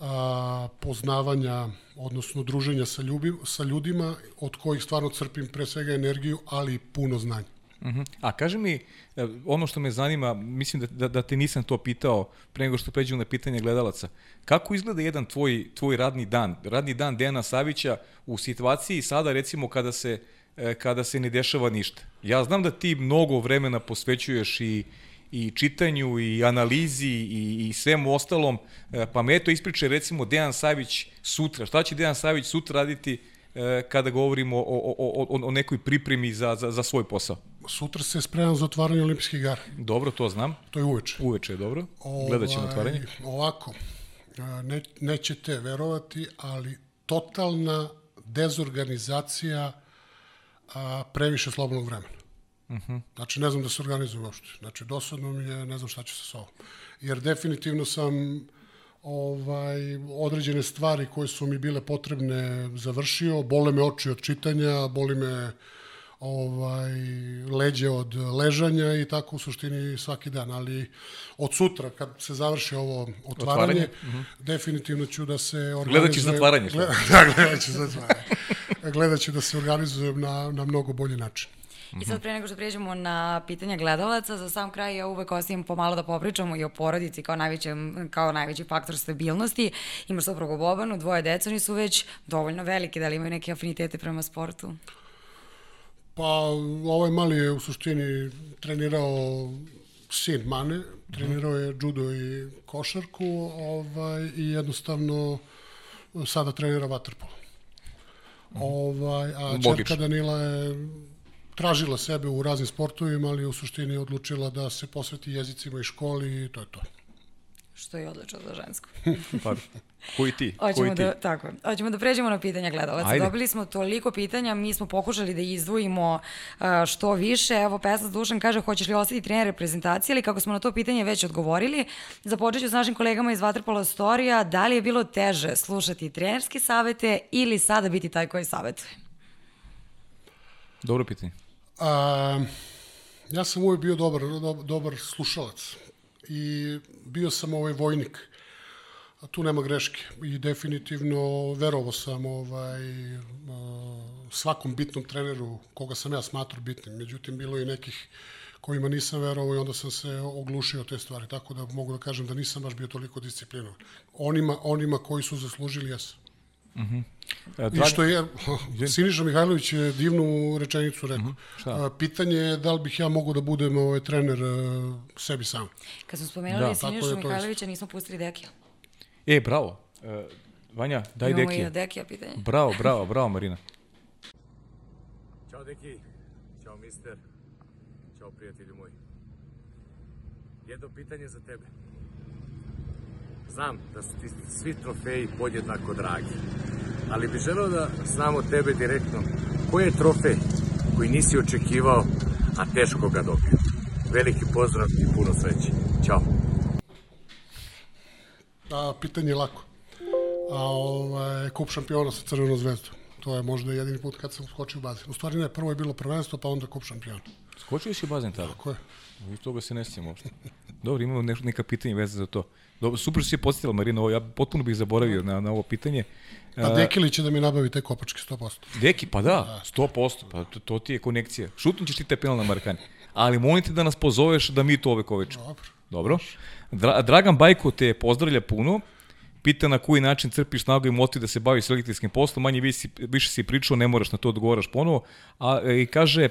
a, poznavanja, odnosno druženja sa, ljubi, sa ljudima od kojih stvarno crpim pre svega energiju, ali i puno znanja. Uh -huh. A kaži mi, e, ono što me zanima, mislim da, da, da te nisam to pitao pre nego što pređemo na pitanje gledalaca. Kako izgleda jedan tvoj, tvoj radni dan, radni dan Dejana Savića u situaciji sada recimo kada se E, kada se ne dešava ništa. Ja znam da ti mnogo vremena posvećuješ i i čitanju i analizi i, i svemu ostalom, e, pa me eto ispričaj recimo Dejan Savić sutra. Šta će Dejan Savić sutra raditi e, kada govorimo o, o, o, o nekoj pripremi za, za, za svoj posao? Sutra se spremam za otvaranje olimpijskih igara. Dobro, to znam. To je uveče. Uveče je dobro. Gledat ćemo ovaj, otvaranje. Ovako, ne, nećete verovati, ali totalna dezorganizacija a, previše slobodnog vremena. Uh -huh. Znači, ne znam da se organizujem uopšte. Znači, dosadno mi je, ne znam šta će se s ovom. Jer definitivno sam ovaj, određene stvari koje su mi bile potrebne završio, bole me oči od čitanja, boli me ovaj, leđe od ležanja i tako u suštini svaki dan, ali od sutra kad se završi ovo otvaranje, otvaranje? Uh -huh. definitivno ću da se organizujem. Gledat ćeš zatvaranje? *laughs* Gleda, da, gledat ću zatvaranje. Gledat ću da se organizujem na, na mnogo bolji način. I sad pre nego što prijeđemo na pitanja gledalaca, za sam kraj ja uvek ostavim pomalo da popričamo i o porodici kao, najveći, kao najveći faktor stabilnosti. Imaš suprugu Bobanu, dvoje deca, oni su već dovoljno veliki, da li imaju neke afinitete prema sportu? Pa ovaj mali je u suštini trenirao sin Mane, trenirao je judo i košarku ovaj, i jednostavno sada trenira vaterpolo. Ovaj, a čerka Danila je tražila sebe u raznim sportovima, ali u suštini odlučila da se posveti jezicima i školi i to je to. Što je odlično za žensko. *laughs* pa, koji ti? *laughs* Hoćemo koji da, ti? tako, hoćemo da pređemo na pitanja gledalaca. Ajde. Dobili smo toliko pitanja, mi smo pokušali da izdvojimo uh, što više. Evo, Pesla Dušan kaže, hoćeš li ostati trener reprezentacije, ali kako smo na to pitanje već odgovorili, započet ću s našim kolegama iz Vatrpola Storija, da li je bilo teže slušati trenerske savete ili sada biti taj koji savetuje? Dobro pitanje. A, ja sam uvijek bio dobar, dobar slušalac i bio sam ovaj vojnik. A tu nema greške i definitivno verovao sam ovaj svakom bitnom treneru koga sam ja smatrao bitnim. Međutim bilo je nekih kojima nisam verovao i onda sam se oglušio te stvari, tako da mogu da kažem da nisam baš bio toliko disciplinovan. Onima, onima koji su zaslužili jesam. Uh -huh. Dragi... I što *laughs* je, Siniša Mihajlović je divnu rečenicu rekao. Uh -huh. Pitanje je da li bih ja mogu da budem ovaj trener sebi sam. Kad smo spomenuli da, Sinišu Mihajlovića, nismo pustili Dekija. E, bravo. E, Vanja, daj Imamo i Dekija. od Dekija pitanje. Bravo, bravo, bravo Marina. *laughs* Ćao deki, ćao mister, ćao prijatelju moj. Jedno pitanje za tebe. Znam da su ti svi trofeji podjednako dragi, ali bih želeo da znam od tebe direktno koji je trofej koji nisi očekivao, a teško ga dobio. Veliki pozdrav i puno sreće. Ćao. A, pitanje je lako. A ovaj, kup šampiona sa Crvenom zvezdom. To je možda jedini put kad sam skočio u bazen. U stvari ne, prvo je bilo prvenstvo, pa onda kup šampiona. Skočio si u bazen tada? Tako je. I toga se ne sjećam uopšte. *laughs* Dobro, imamo neš, neka pitanja veze za to. Dobro, super si je podsjetila, Marina, ovo, ja potpuno bih zaboravio na, na ovo pitanje. A Dekili će da mi nabavi te kopačke 100%. Deki, pa da, 100%, pa to, to ti je konekcija. Šutnut ćeš ti te penal na Markani. Ali molim te da nas pozoveš da mi to ove koveče. Dobro. Dobro. Dra Dragan Bajko te pozdravlja puno. Pita na koji način crpiš snagu i motiv da se baviš selektivskim poslom. Manje više, više si pričao, ne moraš na to odgovaraš ponovo. A, e, I kaže e,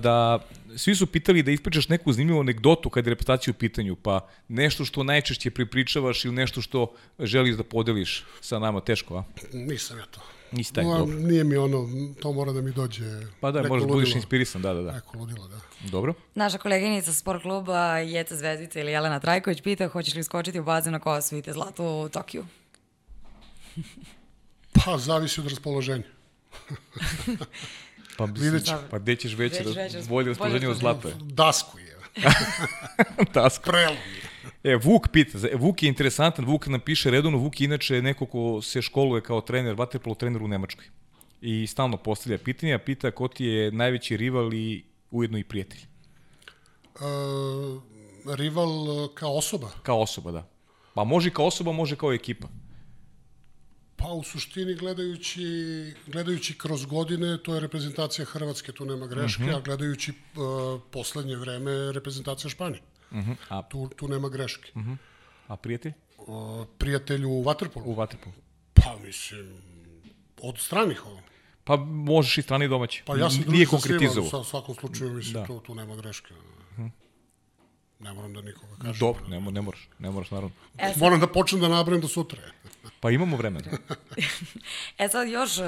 da svi su pitali da ispričaš neku zanimljivu anegdotu kad je reputacija u pitanju, pa nešto što najčešće pripričavaš ili nešto što želiš da podeliš sa nama, teško, a? Nisam ja to. Nisi taj, No, dobro. nije mi ono, to mora da mi dođe Pa da, neko možeš da budeš inspirisan, da, da, da. Neko ludilo, da. Dobro. Naša koleginica sport kluba Jeca Zvezdica ili Jelena Trajković pita hoćeš li skočiti u bazen ako osvojite zlato u Tokiju. Pa, zavisi od raspoloženja. *laughs* Pa, Vidjet ću. pa gde ćeš veće, da, bolje raspoloženje od zlata? je. Dasku je. *laughs* Tasko. Prelom je. E, Vuk pita, za- Vuk je interesantan, Vuk nam piše redovno, Vuk je inače neko ko se školuje kao trener, vaterpolo trener u Nemačkoj. I stalno postavlja pitanja, pita ko ti je najveći rival i ujedno i prijatelj. Uh, rival e, kao osoba? Kao osoba, da. Pa može kao osoba, može kao ekipa. Pa u suštini gledajući, gledajući kroz godine, to je reprezentacija Hrvatske, tu nema greške, Mhm. a gledajući uh, poslednje vreme reprezentacija Španije. Uh A, Tu, tu nema greške. a prijatelj? Uh, prijatelj u Waterpolu? U vaterpolu. Pa mislim, od stranih ovo. Pa možeš i strani domaći. Pa ja sam Nije družio sa svima, u svakom slučaju mislim, Da. da. tu, tu nema greške. Ne moram da nikoga kažem. Dobro, ne, mo- ne moraš, ne moraš naravno. E Moram da počnem da nabrem do sutra. Pa imamo vremena. *laughs* e sad još uh,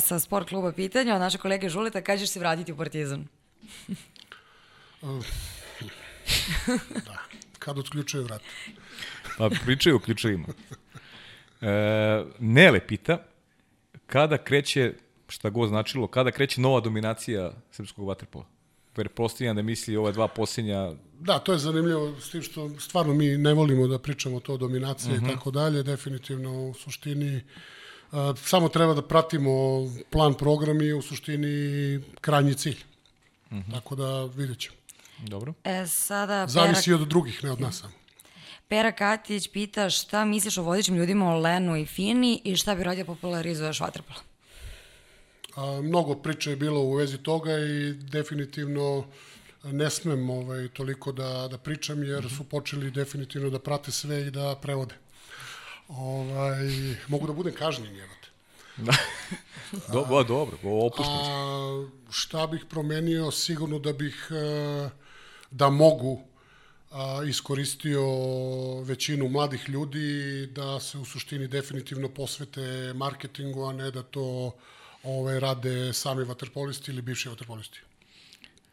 sa sport kluba pitanja od naše kolege Žulita, kad ćeš se vratiti u Partizan? *laughs* Da. Kad otključaju vrat. Pa pričaju o ključevima. E, Nele pita, kada kreće, šta god značilo, kada kreće nova dominacija srpskog vaterpola? Pretpostavljam da misli ove dva posljednja Da, to je zanimljivo s tim što stvarno mi ne volimo da pričamo to o dominaciji Mhm. i tako dalje. Definitivno u suštini uh, samo treba da pratimo plan program i u suštini krajnji cilj. Mhm. Tako da vidjet ćemo. Dobro. E sada Zavisi Pera, od drugih, ne od nas samo. Pera Katić pita šta misliš o vodećim ljudima o Lenu i Fini i šta bi radio popularizuješ vaterpola? A, mnogo priče je bilo u vezi toga i definitivno ne smem ovaj, toliko da, da pričam jer su počeli definitivno da prate sve i da prevode. Ovaj, mogu da budem kažnjen, jevate. *laughs* Do, dobro, opušteno. A šta bih promenio? Sigurno da bih e, da mogu a, iskoristio većinu mladih ljudi da se u suštini definitivno posvete marketingu, a ne da to ovaj, rade sami vaterpolisti ili bivši vaterpolisti.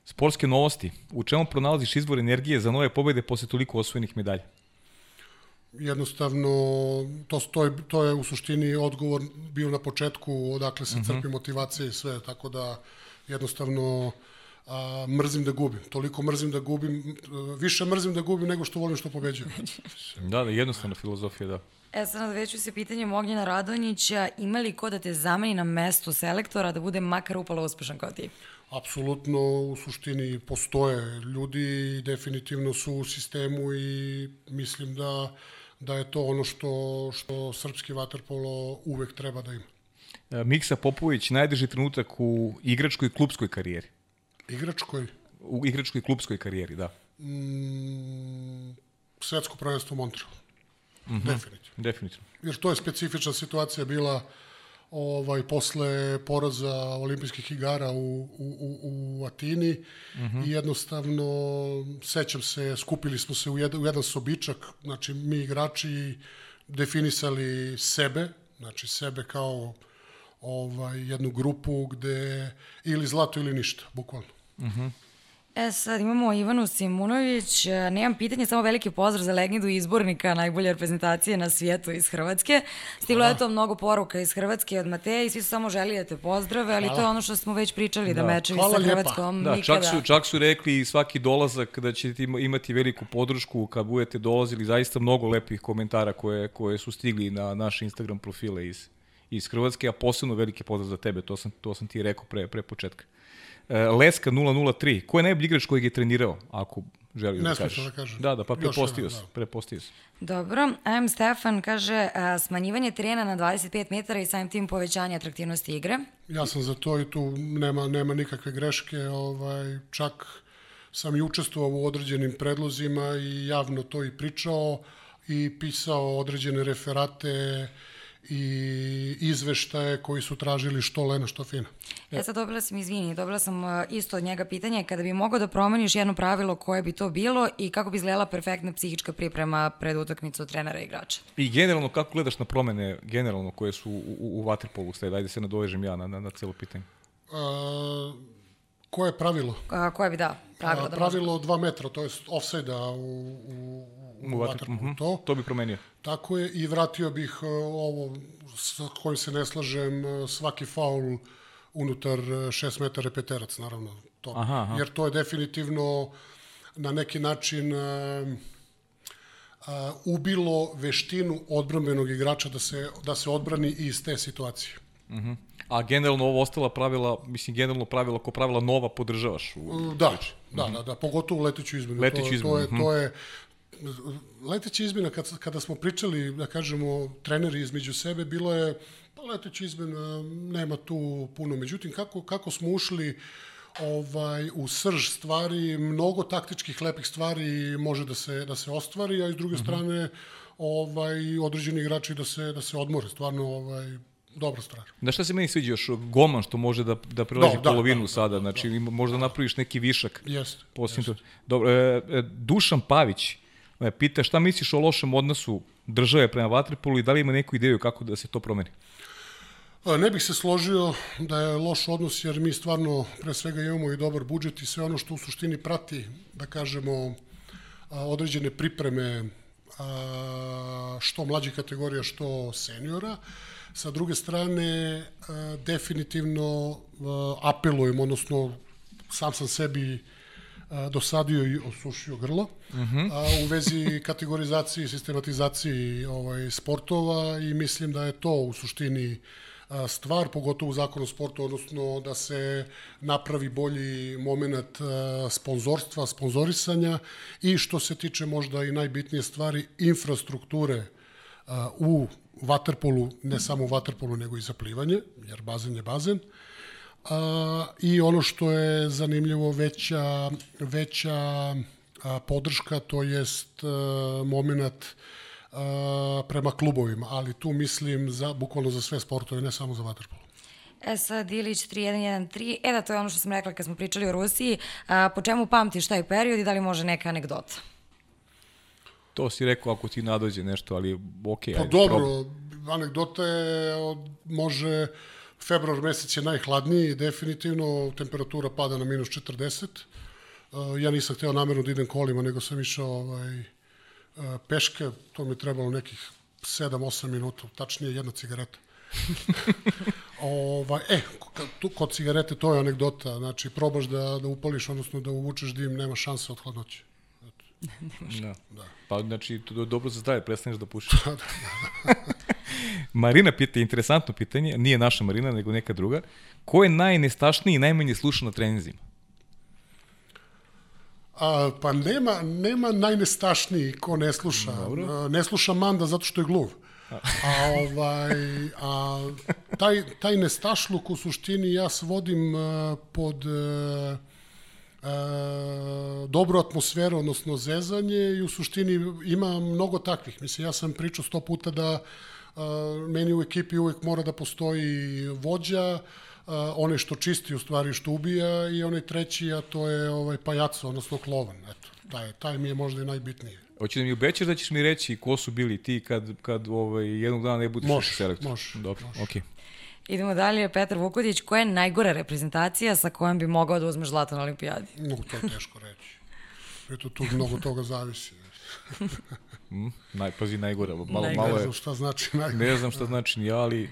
Sportske novosti. U čemu pronalaziš izvor energije za nove pobede posle toliko osvojenih medalja? Jednostavno, to, to, je, to je u suštini odgovor bio na početku odakle se crpi motivacija i sve, tako da jednostavno a, mrzim da gubim. Toliko mrzim da gubim, a, više mrzim da gubim nego što volim što pobeđujem. *laughs* Da, da, jednostavna filozofija, da. E sad nadveću se pitanjem Ognjena Radonjića, ima li ko da te zameni na mesto selektora da bude makar upalo uspešan kao ti? Apsolutno u suštini postoje ljudi i definitivno su u sistemu i mislim da da je to ono što što srpski vaterpolo uvek treba da ima. E, Miksa Popović, najdrži trenutak u igračkoj i klubskoj karijeri. Igračkoj U igračkoj i klubskoj karijeri, da. mm, svetsko prvenstvo u Montrealu. Mm -hmm. Definitivno. Definitivno. Jer to je specifična situacija bila ovaj posle poraza olimpijskih igara u, u, u, u Atini mm -hmm. i jednostavno sećam se skupili smo se u jedan, u jedan sobičak znači mi igrači definisali sebe, znači sebe kao ovaj, jednu grupu gde ili zlato ili ništa, bukvalno. E sad imamo Ivanu Simunović, E, nemam pitanje, samo veliki pozdrav za legendu izbornika najbolje reprezentacije na svijetu iz Hrvatske. Stiglo je to mnogo poruka iz Hrvatske od Mateja i svi su samo želi da te pozdrave, ali to je ono što smo već pričali, da, Da. mečevi Hvala sa. Hrvatskom Da, nikada... čak su, čak su rekli svaki dolazak da ćete ima- imati veliku podršku kad budete dolazili, zaista mnogo lepih komentara koje, koje su stigli na naše Instagram profile iz, iz Hrvatske, a posebno veliki pozdrav za tebe, to sam, to sam ti rekao pre, pre početka. E, Leska 003, ko je najbolji igrač kojeg je trenirao, ako želiš da kažeš? da kažem. Da, da, pa prepostio se, da. prepostio se. Dobro, AM Stefan kaže a, smanjivanje terena na 25 metara i samim tim povećanje atraktivnosti igre. Ja sam za to i tu nema, nema nikakve greške, ovaj, čak sam i učestvovao u određenim predlozima i javno to i pričao i pisao određene referate i izveštaje koji su tražili što lena, što fina. Ja sad dobila sam, izvini, dobila sam uh, isto od njega pitanje, kada bi mogao da promeniš jedno pravilo koje bi to bilo i kako bi izgledala perfektna psihička priprema pred utakmicu trenera i igrača. I generalno, kako gledaš na promene, generalno, koje su u, u, u Waterpolu, staj, dajde se nadovežem ja na, na, na celo pitanje. A, koje je pravilo? A, koje bi, da, pravilo A, da može. pravilo 2 metra, to je offside-a u, u, u, u waterpolu, mhm. to. To bi promenio. Tako je i vratio bih uh, ovo sa kojim se ne slažem, uh, svaki faul unutar 6 metara je peterac, naravno. To. Aha, aha. Jer to je definitivno na neki način uh, uh, ubilo veštinu odbrambenog igrača da se, da se odbrani iz te situacije. A generalno ovo ostala pravila, mislim generalno pravila, ko pravila nova podržavaš. U, Da, da, da, da, pogotovo leteću izmenu. Leteću to, to izmenu, je, mhm. to je leteća izmena, kad, kada smo pričali, da kažemo, treneri između sebe, bilo je, pa leteća izmena, nema tu puno. Međutim, kako, kako smo ušli ovaj, u srž stvari, mnogo taktičkih lepih stvari može da se, da se ostvari, a iz druge strane, ovaj, određeni igrači da se, da se odmore. Stvarno, ovaj, dobra stvar. Da šta se meni sviđa još? Golman što može da, da prelazi Da, da, polovinu da, sada, znači ima- možda napraviš neki višak. Jeste. To. Dobro, e, e, Dušan Pavić me pita šta misliš o lošem odnosu države prema Vatripolu i da li ima neku ideju kako da se to promeni? Ne bih se složio da je loš odnos, jer mi stvarno pre svega imamo i dobar budžet i sve ono što u suštini prati, da kažemo, određene pripreme što mlađih kategorija, što seniora. Sa druge strane, definitivno apelujem, odnosno sam sam sebi dosadio i osušio grlo a, u vezi kategorizacije i sistematizaciji ovaj, sportova i mislim da je to u suštini a, stvar, pogotovo u zakonu o sportu, odnosno da se napravi bolji moment a, sponzorstva, sponzorisanja i što se tiče možda i najbitnije stvari, infrastrukture a, u vaterpolu, ne samo u vaterpolu, nego i za plivanje, jer bazen je bazen. A, I ono što je zanimljivo, veća, veća a, podrška, to jest a, moment a, prema klubovima, ali tu mislim za, bukvalno za sve sportove, ne samo za vaterpolo. E sad, Ilić 3113, e da, to je ono što sam rekla kad smo pričali o Rusiji. A, po čemu pamtiš taj period i da li može neka anegdota? To si rekao ako ti nadođe nešto, ali okej. Pa ajde, dobro, probaj. anegdota je, može, februar mesec je najhladniji, definitivno, temperatura pada na minus 40. Uh, ja nisam hteo namerno da idem kolima, nego sam išao ovaj, uh, peške, to mi je trebalo nekih 7-8 minuta, tačnije jedna cigareta. *laughs* ovaj, e, tu, kod cigarete to je anegdota, znači probaš da, da upališ, odnosno da uvučeš dim, nema šanse od hladnoće. *laughs* Da. da. Pa znači, to je dobro za zdravlje, prestaneš da pušiš. *laughs* Marina pita, interesantno pitanje, nije naša Marina, nego neka druga. Ko je najnestašniji i najmanje sluša na treninzima? A, pa nema, nema najnestašniji ko ne sluša. A, ne sluša Manda zato što je gluv. A, ovaj, a taj, taj nestašluk u suštini ja svodim a, pod a, a, dobru atmosferu, odnosno zezanje i u suštini ima mnogo takvih. Mislim, ja sam pričao sto puta da meni u ekipi uvek mora da postoji vođa, onaj što čisti u stvari što ubija i onaj treći, a to je ovaj pajaco, odnosno klovan. Eto, taj, taj mi je možda i najbitniji. Hoće da mi obećaš da ćeš mi reći ko su bili ti kad, kad ovaj, jednog dana ne budeš Može, selektor? može, Dobro, može. okej. Idemo dalje, Petar Vukodić, koja je najgora reprezentacija sa kojom bi mogao da uzmeš zlato na olimpijadi? No, to je teško reći. Eto, tu mnogo toga zavisi. *laughs* Mm, naj, pazi, najgore. Malo, Najgore. malo Ne je, znam šta znači najgore. ne znam šta znači ni ja, ali,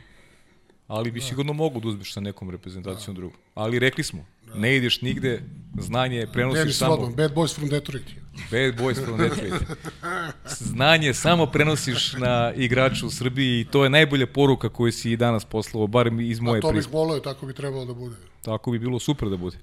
ali bi sigurno mogu da uzmeš sa nekom reprezentacijom drugom. Ali rekli smo, ne ideš nigde, znanje prenosiš Dennis samo... Rodman, Bad Boys from Detroit. Bad boys from Detroit. Znanje samo prenosiš na igraču u Srbiji i to je najbolja poruka koju si i danas poslao, barem iz A moje to bih prizme. volio, tako bi trebalo da bude. Tako bi bilo super da bude.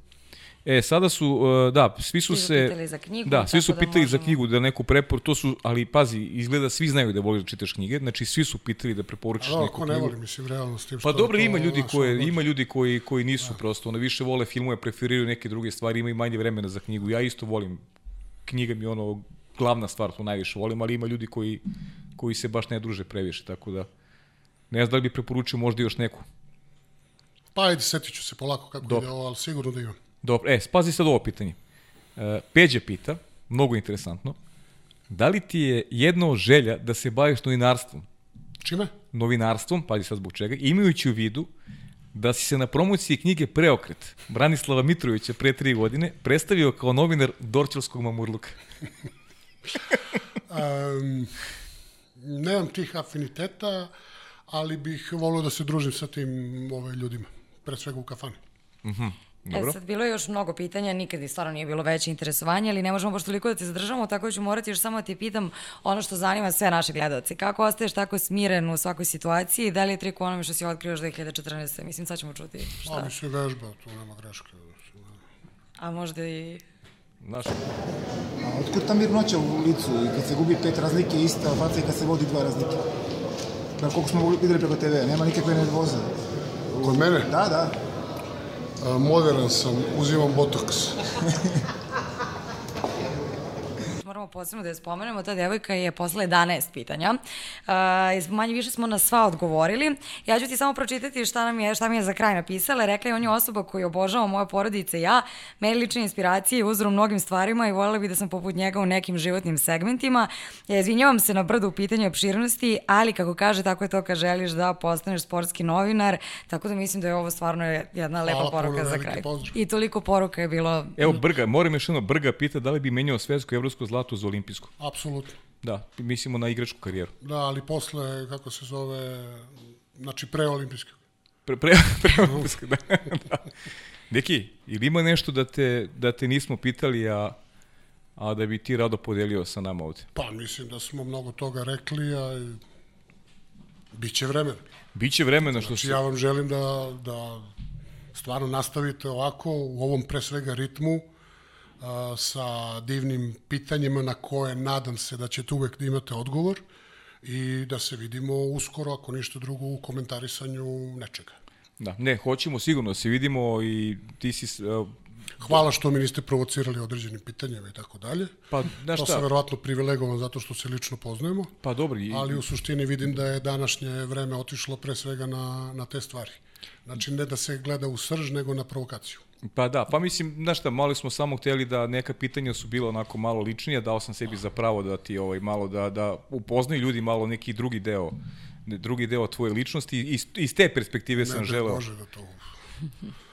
E, sada su, uh, da, svi su Svi su se... pitali za knjigu, Da, svi su da pitali za možemo- knjigu, da neku prepor, to su, ali pazi, izgleda svi znaju da voliš da čitaš knjige, znači svi su pitali da preporučiš neku ko ne knjigu. voli, mislim, realno s tim što Pa dobro, to, ima ljudi koje, ima ljudi koji koji nisu prosto, ono više vole filmove, preferiraju neke druge stvari, imaju manje vremena za knjigu. Ja isto volim knjiga mi je ono glavna stvar, to najviše volim, ali ima ljudi koji koji se baš ne druže previše, tako da ne znam da li bi preporučio možda još neku. Pa ajde, setit ću se polako kako Dobro. ide ovo, ali sigurno da imam. Dobro, e, spazi sad ovo pitanje. E, Peđa pita, mnogo interesantno, da li ti je jedno od želja da se baviš novinarstvom? Čime? novinarstvom, pazi sad zbog čega, imajući u vidu da si se na promociji knjige Preokret Branislava Mitrovića pre tri godine predstavio kao novinar Dorčelskog mamurluka. *laughs* Um, nemam tih afiniteta, ali bih volio da se družim sa tim ove, ljudima. Pre svega u kafani. Dobro. E sad, bilo je još mnogo pitanja, nikad stvarno nije bilo veće interesovanje, ali ne možemo baš toliko da te zadržamo, tako da ću morati još samo da ti pitam ono što zanima sve naše gledalce. Kako ostaješ tako smiren u svakoj situaciji i da li je trik u onome što si otkrio još 2014. Mislim, sad ćemo čuti šta. mi se vežba, tu nema greške. A možda i... Znaš, A otkud ta mirnoća u licu i kad se gubi pet razlike ista faca i kad se vodi dva razlike? Da, koliko smo videli preko TV, nema nikakve nervoze. Kod mene, Da, da. Modern sam, uzimam botoks. *laughs* Posebno da je spomenemo, ta devojka je posle 11 pitanja. Uh, manje više smo na sva odgovorili. Ja ću ti samo pročitati šta, nam je, šta mi je za kraj napisala. Rekla je on je osoba koju obožava moja porodica i ja. Meni lične inspiracije i uzor u mnogim stvarima i voljela bi da sam poput njega u nekim životnim segmentima. Ja izvinjavam se na brdu u pitanju opširnosti, ali kako kaže, tako je to kad želiš da postaneš sportski novinar. Tako da mislim da je ovo stvarno jedna lepa Hvala puno, poruka za kraj. pozdrav. I toliko poruka je bilo evo Brga, moram još jedno, Brga pita da li bi menjao svetsko i evropsko zlato za olimpijsko. Apsolutno. Da, mislimo na igračku karijeru. Da, ali posle, kako se zove, znači pre olimpijskog. Pre, pre, *laughs* pre olimpijsko, da. da. Deki, ili ima nešto da te, da te nismo pitali, a, a da bi ti rado podelio sa nama ovde? Pa mislim da smo mnogo toga rekli, a biće vremena. Biće vremena što Znači se... ja vam želim da, da stvarno nastavite ovako u ovom pre svega ritmu sa divnim pitanjima na koje nadam se da ćete uvek da imate odgovor i da se vidimo uskoro, ako ništa drugo, u komentarisanju nečega. Da, ne, hoćemo sigurno da se vidimo i ti si... e, Hvala što mi niste provocirali određenim pitanjima i tako dalje. Pa, znaš To šta? sam verovatno privilegovan zato što se lično poznajemo, Pa dobro, i, ali u suštini vidim da je današnje vreme otišlo pre svega na, na te stvari. Znači ne da se gleda u srž, nego na provokaciju. Pa da, pa mislim, znaš šta, malo smo samo hteli da neka pitanja su bila onako malo ličnija, dao sam sebi za pravo da ti ovaj, malo da, da upoznaju ljudi malo neki drugi deo drugi deo tvoje ličnosti i iz, iz te perspektive sam ne, želeo. Može da to...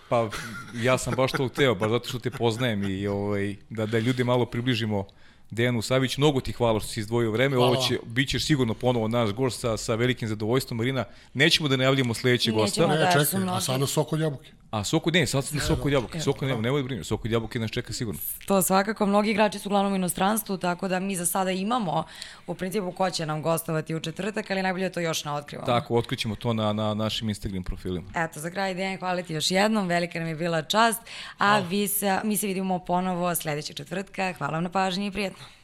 Pa ja sam baš to hteo, baš zato što te poznajem i ovaj, da, da ljudi malo približimo Dejanu Savić. Mnogo ti hvala što si izdvojio vreme. Hvala Ovo će, bit ćeš sigurno ponovo naš gost sa, sa velikim zadovoljstvom. Marina, nećemo da najavljamo sledećeg Nećemo. gosta. da, Ne, su čekaj, a sada sok od jabuke. A Soko, ne, sad sam na Soko od jabuke. Soko nema, nemoj da brineš. Soko od jabuke nas čeka sigurno. To svakako, mnogi igrači su uglavnom u inostranstvu, tako da mi za sada imamo u principu ko će nam gostovati u četvrtak, ali najbolje je to još na otkrivamo. Tako, otkrićemo to na, na našim Instagram profilima. Eto, za kraj Dejan, hvala ti još jednom, velika nam je bila čast, a vi se, mi se vidimo ponovo sledećeg četvrtka. Hvala vam na pažnji i prijetno.